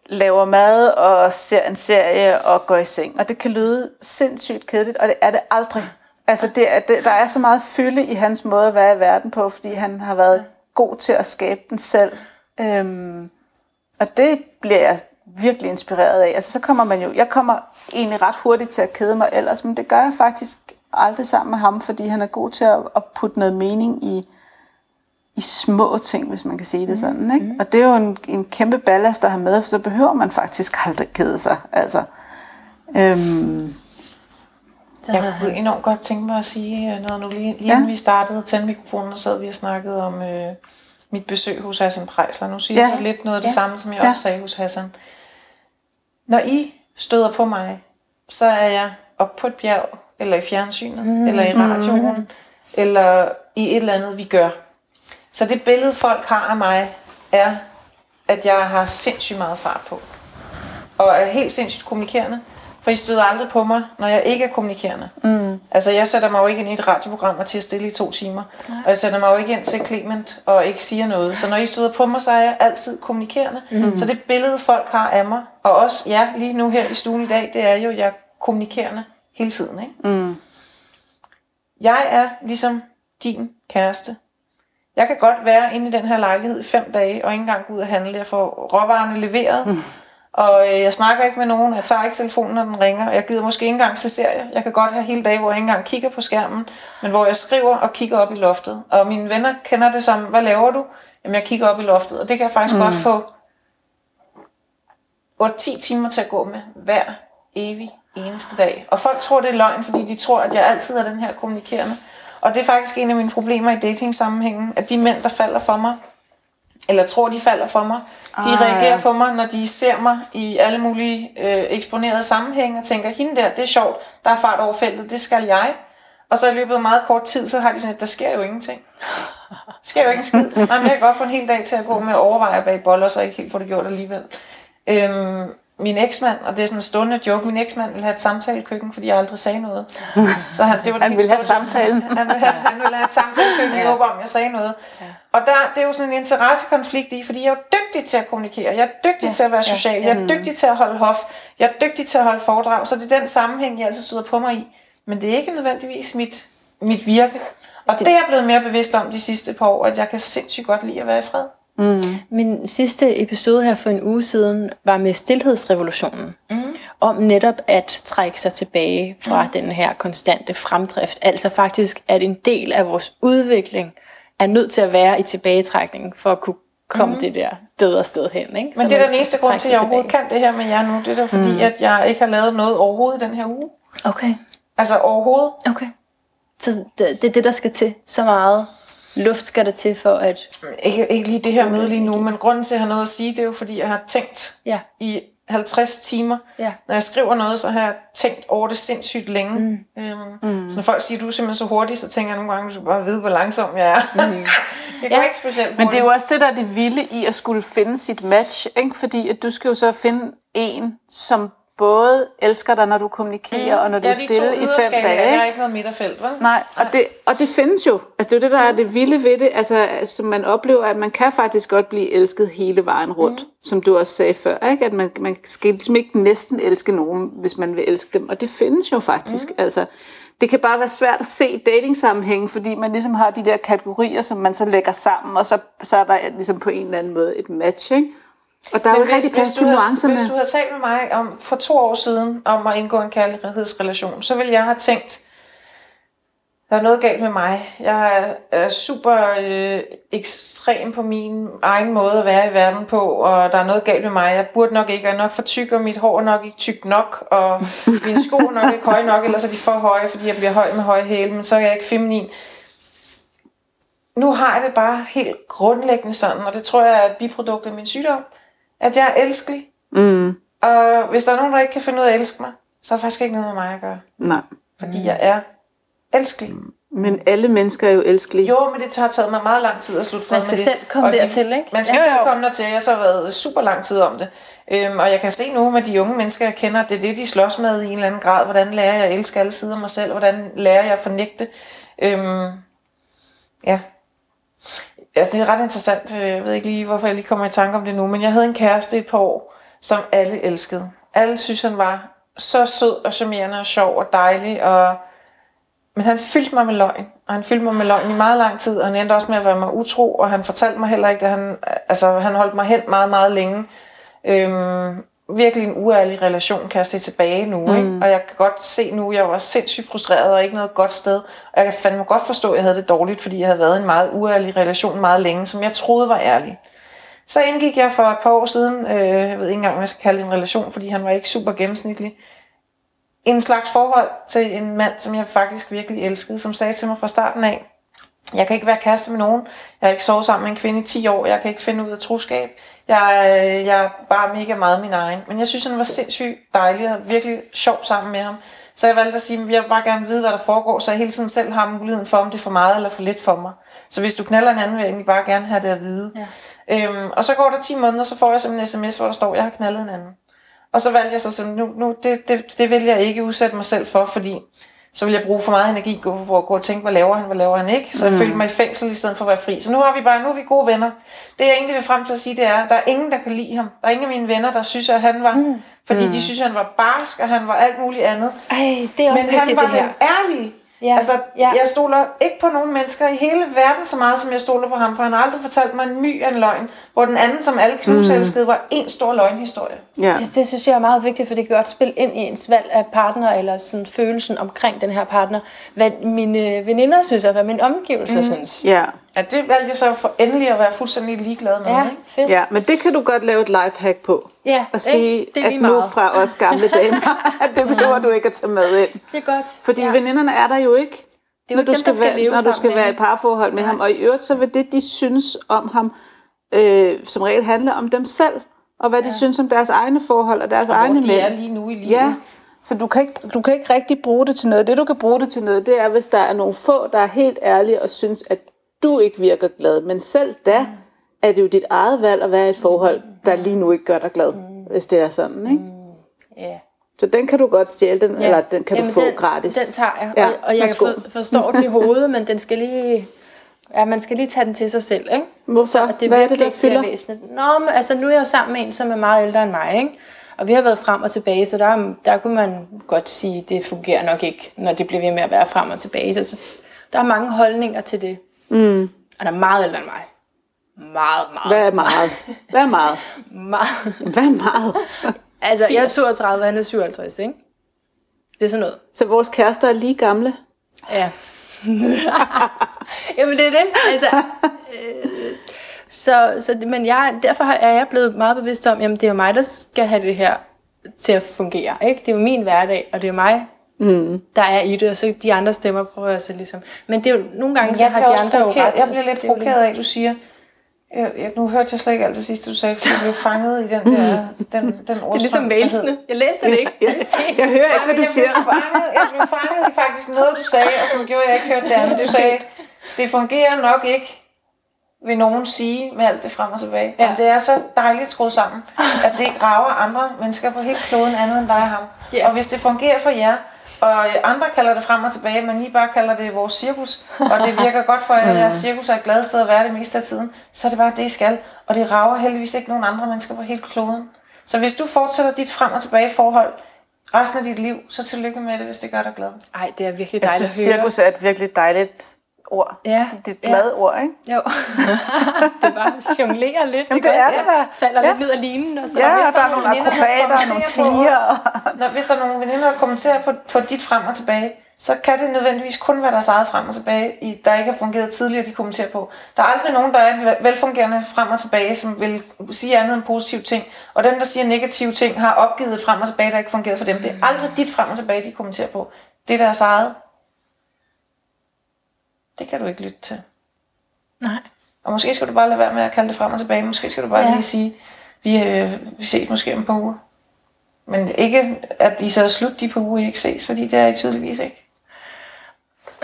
laver mad og ser en serie og går i seng. Og det kan lyde sindssygt kedeligt, og det er det aldrig. Altså det er, det, der er så meget fylde i hans måde at være i verden på, fordi han har været god til at skabe den selv. Øhm, og det bliver jeg virkelig inspireret af. Altså så kommer man jo, jeg kommer egentlig ret hurtigt til at kede mig ellers, men det gør jeg faktisk aldrig sammen med ham, fordi han er god til at, at putte noget mening i, i små ting, hvis man kan sige det sådan. Ikke? Og det er jo en, en kæmpe ballast at have med, for så behøver man faktisk aldrig kede sig. Altså, øhm, Jeg kunne enormt godt tænke mig at sige øh, noget nu lige, lige Ja. inden vi startede tænde mikrofonen, og sad vi og snakkede om øh, mit besøg hos Hassan Prejsler. Nu siger Ja. jeg så lidt noget af det Ja. samme, som jeg Ja. også sagde hos Hassan. Når I støder på mig, så er jeg op på et bjerg, eller i fjernsynet, mm. eller i radioen, mm. eller i et eller andet, vi gør. Så det billede, folk har af mig, er, at jeg har sindssygt meget fart på. Og er helt sindssygt kommunikerende. For I støder aldrig på mig, når jeg ikke er kommunikerende. Mm. Altså, jeg sætter mig jo ikke ind i et radioprogram og til at stille i to timer. Nej. Og jeg sætter mig jo ikke ind til Clement og ikke siger noget. Så når I støder på mig, så er jeg altid kommunikerende. Mm. Så det billede, folk har af mig, og også jer lige nu her i stuen i dag, det er jo, at jeg er kommunikerende hele tiden. Ikke? mm, Jeg er ligesom din kæreste. Jeg kan godt være inde i den her lejlighed i fem dage, og ikke engang gå ud og handle. Jeg får råvarerne leveret, og øh, jeg snakker ikke med nogen. Jeg tager ikke telefonen, når den ringer. Jeg gider måske ikke engang se serier. Jeg kan godt have hele dage, hvor jeg ikke engang kigger på skærmen, men hvor jeg skriver og kigger op i loftet. Og mine venner kender det som, hvad laver du? Jamen, jeg kigger op i loftet, og det kan jeg faktisk mm. godt få 8-10 timer til at gå med hver evig eneste dag. Og folk tror, det er løgn, fordi de tror, at jeg altid er den her kommunikerende. Og det er faktisk en af mine problemer i dating-sammenhængen, at de mænd, der falder for mig, eller tror, de falder for mig, de Ah, reagerer ja. på mig, når de ser mig i alle mulige øh, eksponerede sammenhænge, og tænker, hende der, det er sjovt, der er fart over feltet, det skal jeg. Og så i løbet af meget kort tid, så har de sådan, at der sker jo ingenting. Der sker jo ikke en skid. Nej, men jeg kan godt få en hel dag til at gå med at overveje bag boller, så ikke helt får det gjort alligevel. Øhm, min eksmand, og det er sådan en stående joke, min eksmand ville have et samtalekøkken, fordi jeg aldrig sagde noget. Så han, det var Han ville helt have samtalen. Han ville have, han ville have et samtalekøkken, i håb om, jeg sagde noget. Og der, det er jo sådan en interessekonflikt i, fordi jeg er jo dygtig til at kommunikere, jeg er dygtig til at være social, jeg er dygtig til at holde hof, jeg er dygtig til at holde foredrag, så det er den sammenhæng, jeg altid støder på mig i. Men det er ikke nødvendigvis mit, mit virke. Og det er jeg blevet mere bevidst om de sidste par år, at jeg kan sindssygt godt lide at være i fred. Min sidste episode her for en uge siden var med stillhedsrevolutionen. Mm. Om netop at trække sig tilbage fra mm. den her konstante fremdrift. Altså faktisk, at en del af vores udvikling er nødt til at være i tilbagetrækning for at kunne komme mm. det der bedre sted hen. Ikke? Men det er den eneste grund til, at jeg overhovedet kan det her med jer nu. Det er da fordi, mm. at jeg ikke har lavet noget overhovedet i den her uge. Okay, Altså overhovedet. okay. Så det, det er det, der skal til. Så meget luft skal der til for at... Ikke, ikke lige det her møde lige nu, men grunden til, at jeg har noget at sige, det er jo fordi, jeg har tænkt Ja. i 50 timer. Ja. Når jeg skriver noget, så har jeg tænkt over det sindssygt længe. Mm. Øhm, mm. Så når folk siger, at du er simpelthen så hurtig, så tænker jeg nogle gange, at du skal bare vide, hvor langsom jeg er. Mm. jeg Ja. ikke specielt hurtigt. Men det er jo også det, der er det vilde i at skulle finde sit match, ikke? fordi at du skal jo så finde en, som både elsker dig, når du kommunikerer, mm. og når du ja, er stille i fem dage. Ikke? er ikke noget midterfelt, vel? Nej, og det, og det findes jo. Altså, det er jo det, der er det vilde ved det. Altså, som man oplever, at man kan faktisk godt blive elsket hele vejen rundt, mm. som du også sagde før. Ikke? At man, man skal ligesom ikke næsten elske nogen, hvis man vil elske dem. Og det findes jo faktisk. Mm. Altså, det kan bare være svært at se dating-sammenhængen, fordi man ligesom har de der kategorier, som man så lægger sammen, og så, så er der ligesom på en eller anden måde et match. Ikke? Og der er jo ikke rigtig plads hvis, til nuancerne. hvis du havde talt med mig om, for to år siden om at indgå en kærlighedsrelation, så ville jeg have tænkt, der er noget galt med mig. Jeg er, er super øh, ekstrem på min egen måde at være i verden på, og der er noget galt med mig. Jeg burde nok ikke, jeg er nok for tyk, og mit hår er nok ikke tykt nok, og mine sko er nok ikke høje nok, ellers er de for høje, fordi jeg bliver høj med høje hæle, men så er jeg ikke feminin. nu har jeg det bare helt grundlæggende sådan, og det tror jeg er et biprodukt af min sygdom, at jeg er elskelig. Mm. Og hvis der er nogen, der ikke kan finde ud af at elske mig, så er det faktisk ikke noget med mig at gøre. Nej. Fordi jeg er elskelig. Men alle mennesker er jo elskelige. Jo, men det har taget mig meget lang tid at slutte fred Man skal med det. selv komme Og de- dertil, ikke? Man skal Ja, selv komme dertil. Jeg har så været super lang tid om det. Øhm, og jeg kan se nu med de unge mennesker, jeg kender, at det er det, de slås med i en eller anden grad. Hvordan lærer jeg at elske alle sider af mig selv? Hvordan lærer jeg at fornægte? Øhm, ja. Altså, det er ret interessant. Øh, jeg ved ikke lige, hvorfor jeg lige kommer i tanke om det nu. Men jeg havde en kæreste i et par år, som alle elskede. Alle synes, han var så sød og charmerende og sjov og dejlig. Og men han fyldte mig med løgn, og han fyldte mig med løgn i meget lang tid, og han endte også med at være mig utro, og han fortalte mig heller ikke, at han, altså, han holdt mig hen meget, meget længe. Øhm, virkelig en uærlig relation, kan jeg se tilbage nu, mm. ikke? og jeg kan godt se nu, jeg var sindssygt frustreret, og ikke noget godt sted, og jeg kan fandme godt forstå, at jeg havde det dårligt, fordi jeg havde været i en meget uærlig relation meget længe, som jeg troede var ærlig. Så indgik jeg for et par år siden, øh, jeg ved ikke engang, om jeg skal kalde det en relation, fordi han var ikke super gennemsnitlig, en slags forhold til en mand, som jeg faktisk virkelig elskede, som sagde til mig fra starten af, jeg kan ikke være kæreste med nogen, jeg har ikke sovet sammen med en kvinde i 10 år, jeg kan ikke finde ud af troskab, jeg, øh, jeg er bare mega meget min egen. Men jeg synes, han var sindssygt dejlig og virkelig sjov sammen med ham. Så jeg valgte at sige, at jeg vil bare gerne vide, hvad der foregår, så jeg hele tiden selv har muligheden for, om det er for meget eller for lidt for mig. Så hvis du knaller en anden, vil jeg egentlig bare gerne have det at vide. Ja. Øhm, og så går der 10 måneder, så får jeg simpelthen en sms, hvor der står, at jeg har knaldet en anden. Og så valgte jeg så sådan, nu, nu det, det, det vil jeg ikke udsætte mig selv for, fordi så vil jeg bruge for meget energi på at gå og tænke, hvad laver han, hvad laver han ikke. Så jeg mm. følte mig i fængsel i stedet for at være fri. Så nu har vi bare, nu er vi gode venner. Det jeg egentlig vil frem til at sige, det er, der er ingen, der kan lide ham. Der er ingen af mine venner, der synes, at han var, mm. fordi mm. de synes, at han var barsk, og han var alt muligt andet. Ej, det er også Men han var det her. den ærlige. Ja, Altså, ja. jeg stoler ikke på nogen mennesker i hele verden så meget, som jeg stoler på ham, for han har aldrig fortalt mig en my af en løgn, hvor den anden, som alle knuselskede, mm. var en stor løgnhistorie. Ja. Det, det synes jeg er meget vigtigt, for det kan godt spille ind i ens valg af partner, eller sådan følelsen omkring den her partner. Hvad mine veninder synes, og hvad mine omgivelser mm. synes. ja. Ja, det valgte jeg så for endelig at være fuldstændig ligeglad med. Ja, Ikke? fedt. Ja, men det kan du godt lave et lifehack på. Ja, Og sige? Det er at nu fra os gamle damer, at det behøver du ikke at tage med ind. Det er godt. Fordi ja. ja. veninderne er der jo ikke, jo når ikke du dem, skal, der skal være, leve når du skal med være i parforhold med ham. Og i øvrigt, så vil det, de synes om ham, øh, som regel handle om dem selv, og hvad de synes om deres egne forhold og deres Og egne de mænd. er lige nu i livet. Ja, så du kan, ikke, du kan ikke rigtig bruge det til noget. Det, du kan bruge det til noget, det er, hvis der er nogle få, der er helt ærlige og synes, at du ikke virker glad. Men selv da er det jo dit eget valg at være i et forhold, der lige nu ikke gør dig glad, hvis det er sådan. Ikke? Ja. Så den kan du godt stjæle, den, ja. eller den kan Jamen, du få den, gratis. Den tager jeg, Ja, og, og jeg for, forstår den i hovedet, men den skal lige... Ja, man skal lige tage den til sig selv, ikke? Hvorfor? Og det Hvad er det, der fylder? væsentligt. Nå, men altså nu er jeg jo sammen med en, som er meget ældre end mig, ikke? Og vi har været frem og tilbage, så der, der kunne man godt sige, at det fungerer nok ikke, når det bliver ved med at være frem og tilbage. Så der er mange holdninger til det. Mm. Og der er meget ældre end mig. Meget, meget. Hvad er meget? Hvad er meget? meget. Hvad er meget? Altså, jeg er 80. 32, og han er 57, ikke? Det er sådan noget. Så vores kærester er lige gamle? Ja. Jamen det er det. Altså, øh, så, så, men jeg, derfor er jeg blevet meget bevidst om, jamen det er jo mig, der skal have det her til at fungere. Ikke? Det er jo min hverdag, og det er mig, mm. der er i det, og så de andre stemmer prøver jeg så ligesom. Men det er jo nogle gange, så Jeg har de andre jo provokeret. ret. jeg så bliver lidt er jo provokeret af, at du siger, jeg, jeg, nu hørte jeg slet ikke alt det sidste, du sagde, fordi jeg blev fanget i den der den, den Det er ligesom mailsene. Jeg læser det ikke. Ja, jeg hører ikke, hvad du jeg siger. Blev fanget, jeg blev fanget i faktisk noget, du sagde, og som gjorde, jeg ikke hørte det andet. Du sagde, det fungerer nok ikke, vil nogen sige med alt det frem og tilbage. Ja. Men det er så dejligt skruet sammen, at det ikke rager andre mennesker på hele kloden andet end dig og ham. Ja. Og hvis det fungerer for jer, og andre kalder det frem og tilbage, men I bare kalder det vores cirkus, og det virker godt for jer, at jeres cirkus er et glad sted at være det meste af tiden, så er det bare det, I skal. Og det rager heldigvis ikke nogen andre mennesker på hele kloden. Så hvis du fortsætter dit frem og tilbage forhold resten af dit liv, så tillykke med det, hvis det gør dig glad. Ej, det er virkelig Jeg dejligt synes, at høre. cirkus er et virkelig dejligt ord. Ja, Det er et ja. glad ord, ikke? Jo. det bare jonglerer lidt. Jamen, det er det da. Falder Ja. lidt ned af linen. Og så. Ja, og der er nogle der akrobater, og nogle tiger. Når, hvis der er nogle veninder, der kommenterer på, på dit frem og tilbage, så kan det nødvendigvis kun være deres eget frem og tilbage, i, der ikke har fungeret tidligere, de kommenterer på. Der er aldrig nogen, der er et velfungerende frem og tilbage, som vil sige andet end positive ting. Og dem, der siger negative ting, har opgivet et frem og tilbage, der ikke fungerer for dem. Det er aldrig dit frem og tilbage, de kommenterer på. Det er deres eget. Det kan du ikke lytte til. Nej. Og måske skal du bare lade være med at kalde det frem og tilbage. Måske skal du bare Ja. lige sige, vi, øh, vi ses måske om et par uger. Men ikke, at de så er slut de par uger, I ikke ses, fordi det er I tydeligvis ikke.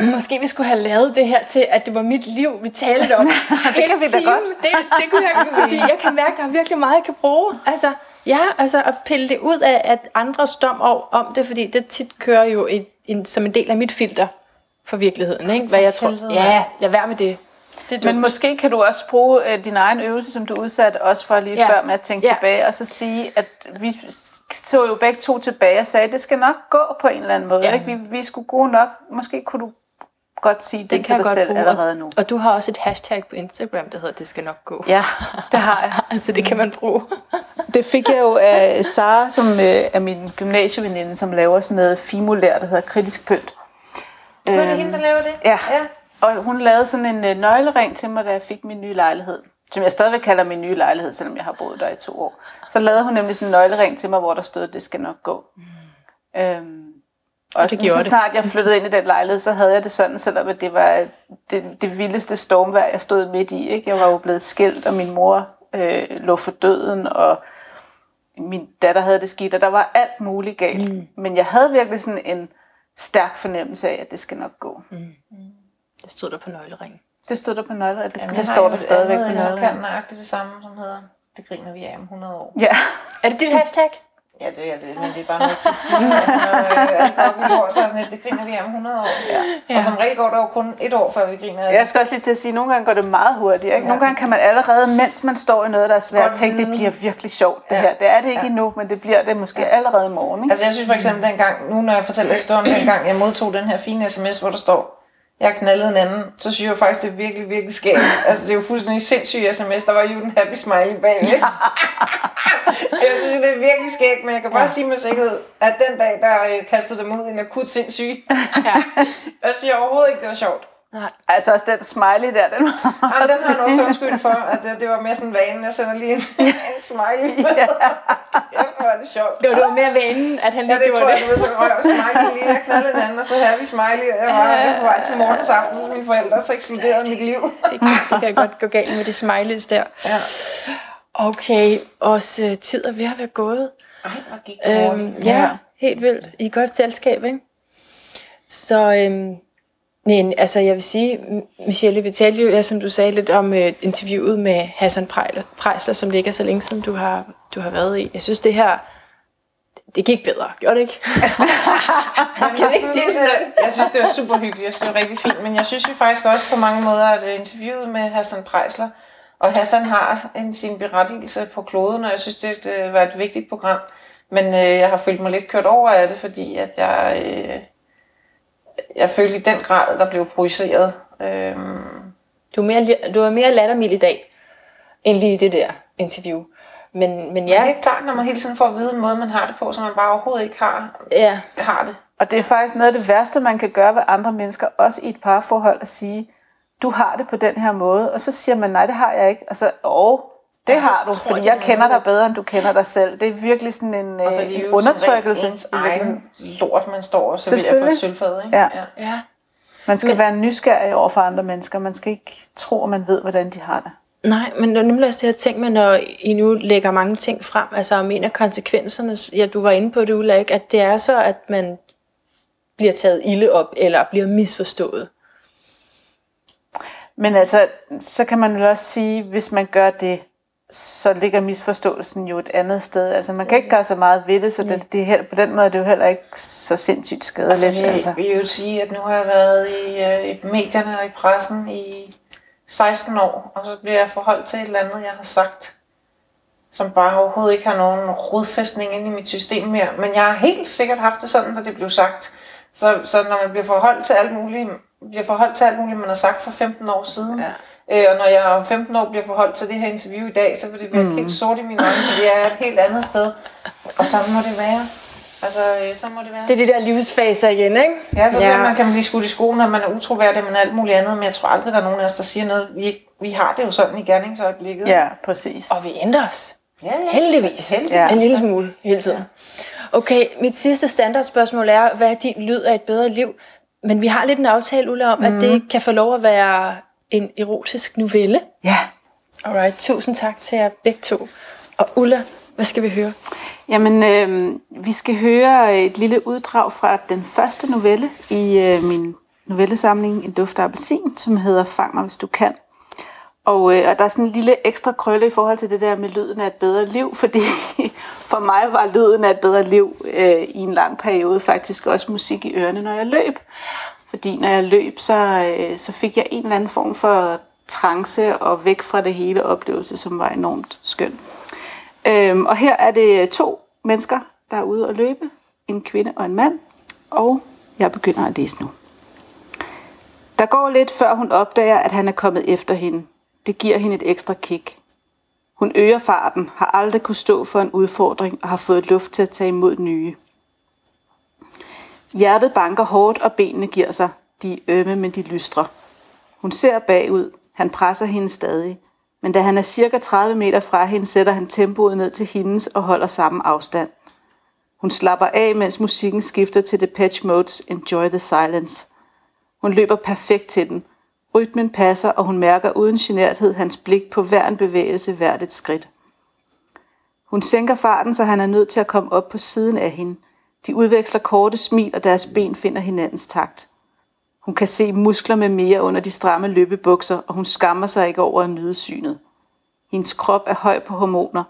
Måske vi skulle have lavet det her til, at det var mit liv, vi talte om. det kan vi da godt. Det, det kunne jeg, fordi jeg kan mærke, at der er virkelig meget, jeg kan bruge. Altså, ja, altså at pille det ud af, at andres dom om, om det, fordi det tit kører jo et, en, som en del af mit filter for virkeligheden, ikke? Hvad jeg tror, ja, lad være med det. Det er dumt. Men måske kan du også bruge øh, din egen øvelse, som du udsatte også for lige Ja. før med at tænke Ja. tilbage, og så sige, at vi så jo begge to tilbage og sagde, at det skal nok gå på en eller anden måde. Ja. Ikke? Vi, vi skulle gode nok. Måske kunne du godt sige det, det kan til dig godt selv bruge. allerede nu. Og, du har også et hashtag på Instagram, der hedder, det skal nok gå. Ja, det har jeg. altså, det kan man bruge. Det fik jeg jo af Sara, som øh, er min gymnasieveninde, som laver sådan noget fimolær, der hedder kritisk pynt. Nu er det hende, der laver det? Ja. ja. Og hun lavede sådan en øh, nøglering til mig, da jeg fik min nye lejlighed. Som jeg stadigvæk kalder min nye lejlighed, selvom jeg har boet der i to år. Så lavede hun nemlig sådan en nøglering til mig, hvor der stod, det skal nok gå. Mm. Øhm, og det lige gjorde så det. snart jeg flyttede ind i den lejlighed, så havde jeg det sådan, selvom at det var det, det vildeste stormvejr, jeg stod midt i. Ikke? Jeg var jo blevet skilt, og min mor øh, lå for døden, og min datter havde det skidt, og der var alt muligt galt. Mm. Men jeg havde virkelig sådan en stærk fornemmelse af, at det skal nok gå. Mm. Det stod der på nøgleringen. Det stod der på nøgler, det, Jamen, det står der stadigvæk på på nøgler. kan nøjagtigt det samme, som hedder, det griner vi af om 100 år. Ja, Er det dit hashtag? Ja, det er det, men det er bare noget til. Altså, når går så er sådan lidt, det griner vi om 100 år. Ja. Og som regel går der jo kun et år, før vi griner det. jeg skal også lige til at sige, at nogle gange går det meget hurtigt. Ikke? Nogle gange kan man allerede, mens man står i noget, der er svært, Godt tænke, det bliver virkelig sjovt det Ja. her. Det er det ikke endnu, men det bliver det måske allerede i morgen. Ikke? Altså jeg synes for eksempel dengang, nu når jeg fortæller historien dengang, jeg modtog den her fine sms, hvor der står, jeg har knaldet en anden, så synes jeg faktisk, det er virkelig, virkelig skægt. Altså det er jo fuldstændig sindssyg sms, der var jo den happy smiley bag. ikke? jeg synes, det er virkelig skægt, men jeg kan bare ja. sige med sikkerhed, at den dag, der øh, kastede dem ud i en akut sindssyg, ja. jeg synes overhovedet ikke, det var sjovt. Altså også den smiley der, den var Jamen, den har han også undskyldt for, at det, det var mere sådan vanen, jeg sender lige en, en smiley ja, hvor er det sjovt. Det var, det var mere vanen, at han Ja, lige det tror gjorde jeg, det. det var så røv smiley lige. Jeg knaldede en anden, og så havde vi smiley, og jeg var var på vej til morgens aften hos mine forældre, så eksploderede mit liv. Det kan, det kan godt gå galt med de smileys der. Ja. Okay, også uh, tid er ved at være gået. Ej, hvor gik det Øhm, hurtigt. ja, helt vildt. I er godt selskab, ikke? Så, øhm, men altså, jeg vil sige, Michelle, vi talte jo, ja, som du sagde, lidt om øh, interviewet med Hassan Prejsler, som det ikke er så længe siden, du har, du har været i. Jeg synes, det her, det gik bedre, gjorde det ikke? Skal vi ikke sige det? Jeg synes, det var super hyggeligt. Jeg synes, det var rigtig fint. Men jeg synes jo faktisk også på mange måder, at øh, interviewet med Hassan Prejsler, og Hassan har en sin berettigelse på kloden, og jeg synes, det, det var et vigtigt program. Men øh, jeg har følt mig lidt kørt over af det, fordi at jeg, øh, jeg følte i den grad, der blev projiceret. Øh, Du er mere, du er mere lattermild i dag, end lige det der interview. Men, men ja. ja, Det er klart, når man hele tiden får at vide en måde, man har det på, som man bare overhovedet ikke har, ja, har det. Og det er faktisk noget af det værste, man kan gøre ved andre mennesker, også i et parforhold, at sige, du har det på den her måde, og så siger man, nej, det har jeg ikke. Og så, åh, det har du, fordi det jeg kender dig bedre, end du kender dig selv. Det er virkelig sådan en, Og så øh, er det en undertrykkelse. virkeligheden. egen lort, man står og serverer på et Selvfølgelig. sølvfad. Ikke? Ja. ja. Man skal Men... være nysgerrig over for andre mennesker. Man skal ikke tro, at man ved, hvordan de har det. Nej, men det er nemlig også det, jeg tænker med, når I nu lægger mange ting frem, altså om en af konsekvenserne, ja, du var inde på det, Ulla, ikke? at det er så, at man bliver taget ilde op, eller bliver misforstået. Men altså, så kan man jo også sige, hvis man gør det, så ligger misforståelsen jo et andet sted. Altså, man kan ikke gøre så meget ved det, så det, det er på den måde er det jo heller ikke så sindssygt skadeligt. Altså, vi, altså. vi vil jo sige, at nu har jeg været i, øh, i medierne og i pressen i 16 år, og så bliver jeg forholdt til et eller andet, jeg har sagt, som bare overhovedet ikke har nogen rodfæstning ind i mit system mere. Men jeg har helt sikkert haft det sådan, da det blev sagt. Så, så når man bliver forholdt til alt muligt, bliver forholdt til alt muligt, man har sagt for 15 år siden, ja. Øh, og når jeg om 15 år bliver forholdt til det her interview i dag, så vil det virke mm. helt sort i mine øjne, fordi jeg er et helt andet sted. Og så må det være. Altså, øh, så må det være. Det er de der livsfaser igen, ikke? Ja, så ja. man kan man blive skudt i skoen, at man er utroværdig, men alt muligt andet. Men jeg tror aldrig, der er nogen af os, der siger noget. Vi, ikke- vi har det jo sådan i gerningsøjeblikket. Ja, præcis. Og vi ændrer os. ja, ja. Heldigvis. Heldigvis. Ja. En lille smule hele tiden. Okay, mit sidste standardspørgsmål er, hvad er din lyd af et bedre liv? Men vi har lidt en aftale, Ulla, om, mm. at det kan få lov at være en erotisk novelle. Ja. Alright, tusind tak til jer begge to. Og Ulla, hvad skal vi høre? Jamen, øh, vi skal høre et lille uddrag fra den første novelle i øh, min novellesamling En duft af appelsin, som hedder Fang mig, hvis du kan. Og, øh, og der er sådan en lille ekstra krølle i forhold til det der med lyden af et bedre liv, fordi for mig var lyden af et bedre liv øh, i en lang periode faktisk også musik i ørerne, når jeg løb. Fordi når jeg løb, så, øh, så fik jeg en eller anden form for trance og væk fra det hele oplevelse, som var enormt skøn. Øhm, og her er det to mennesker, der er ude at løbe. En kvinde og en mand. Og jeg begynder at læse nu. Der går lidt, før hun opdager, at han er kommet efter hende. Det giver hende et ekstra kick. Hun øger farten, har aldrig kunne stå for en udfordring og har fået luft til at tage imod nye. Hjertet banker hårdt, og benene giver sig. De er ømme, men de lystrer. Hun ser bagud. Han presser hende stadig. Men da han er cirka 30 meter fra hende, sætter han tempoet ned til hendes og holder samme afstand. Hun slapper af, mens musikken skifter til Depeche Mode's Enjoy the Silence. Hun løber perfekt til den. Rytmen passer, og hun mærker uden generthed hans blik på hver en bevægelse hvert et skridt. Hun sænker farten, så han er nødt til at komme op på siden af hende. De udveksler korte smil, og deres ben finder hinandens takt. Hun kan se muskler med mere under de stramme løbebukser, og hun skammer sig ikke over at nyde synet. Hendes krop er høj på hormoner,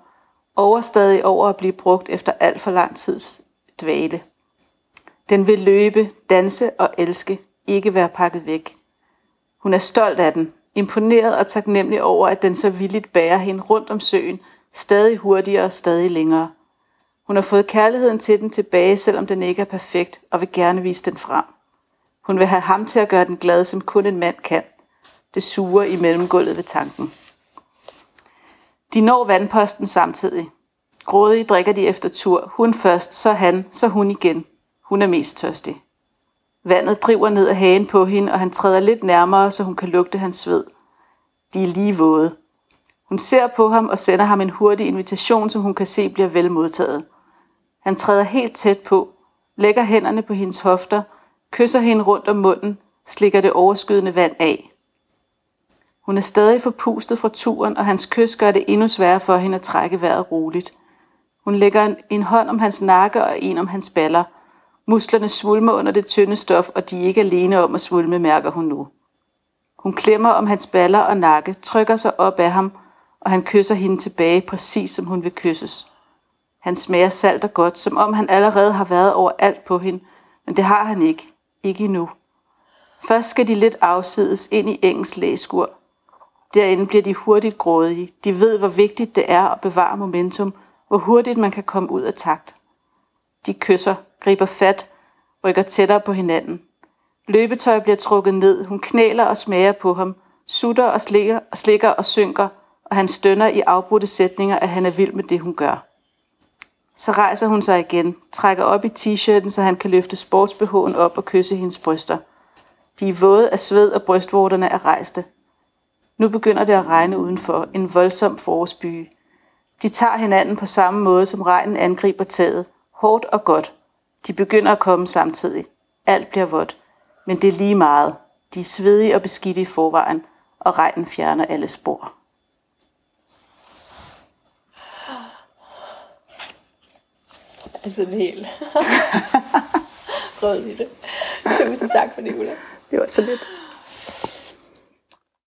overstadig over at blive brugt efter alt for lang tids dvale. Den vil løbe, danse og elske, ikke være pakket væk. Hun er stolt af den, imponeret og taknemmelig over, at den så villigt bærer hende rundt om søen, stadig hurtigere og stadig længere. Hun har fået kærligheden til den tilbage, selvom den ikke er perfekt, og vil gerne vise den frem. Hun vil have ham til at gøre den glad, som kun en mand kan. Det suger i mellemgulvet ved tanken. De når vandposten samtidig. Grådige drikker de efter tur. Hun først, så han, så hun igen. Hun er mest tørstig. Vandet driver ned af hagen på hende, og han træder lidt nærmere, så hun kan lugte hans sved. De er lige våde. Hun ser på ham og sender ham en hurtig invitation, som hun kan se bliver vel modtaget. Han træder helt tæt på, lægger hænderne på hendes hofter, kysser hende rundt om munden, slikker det overskydende vand af. Hun er stadig forpustet fra turen, og hans kys gør det endnu sværere for hende at trække vejret roligt. Hun lægger en, en hånd om hans nakke og en om hans baller. Musklerne svulmer under det tynde stof, og de er ikke alene om at svulme, mærker hun nu. Hun klemmer om hans baller og nakke, trykker sig op af ham, og han kysser hende tilbage, præcis som hun vil kysses. Han smager salt og godt, som om han allerede har været over alt på hende, men det har han ikke. Ikke endnu. Først skal de lidt afsides ind i engelsk læskur. Derinde bliver de hurtigt grådige. De ved, hvor vigtigt det er at bevare momentum, hvor hurtigt man kan komme ud af takt. De kysser, griber fat, rykker tættere på hinanden. Løbetøj bliver trukket ned, hun knæler og smager på ham, sutter og slikker og, slikker og synker, og han stønner i afbrudte sætninger, at han er vild med det, hun gør. Så rejser hun sig igen, trækker op i t-shirten, så han kan løfte sportsbehoven op og kysse hendes bryster. De er våde af sved, og brystvorterne er rejste. Nu begynder det at regne udenfor, en voldsom forårsby. De tager hinanden på samme måde, som regnen angriber taget. Hårdt og godt. De begynder at komme samtidig. Alt bliver vådt. Men det er lige meget. De er svedige og beskidte i forvejen, og regnen fjerner alle spor. Altså det hele. Rød i det. Tusind tak for det, Ulla. Det var så lidt.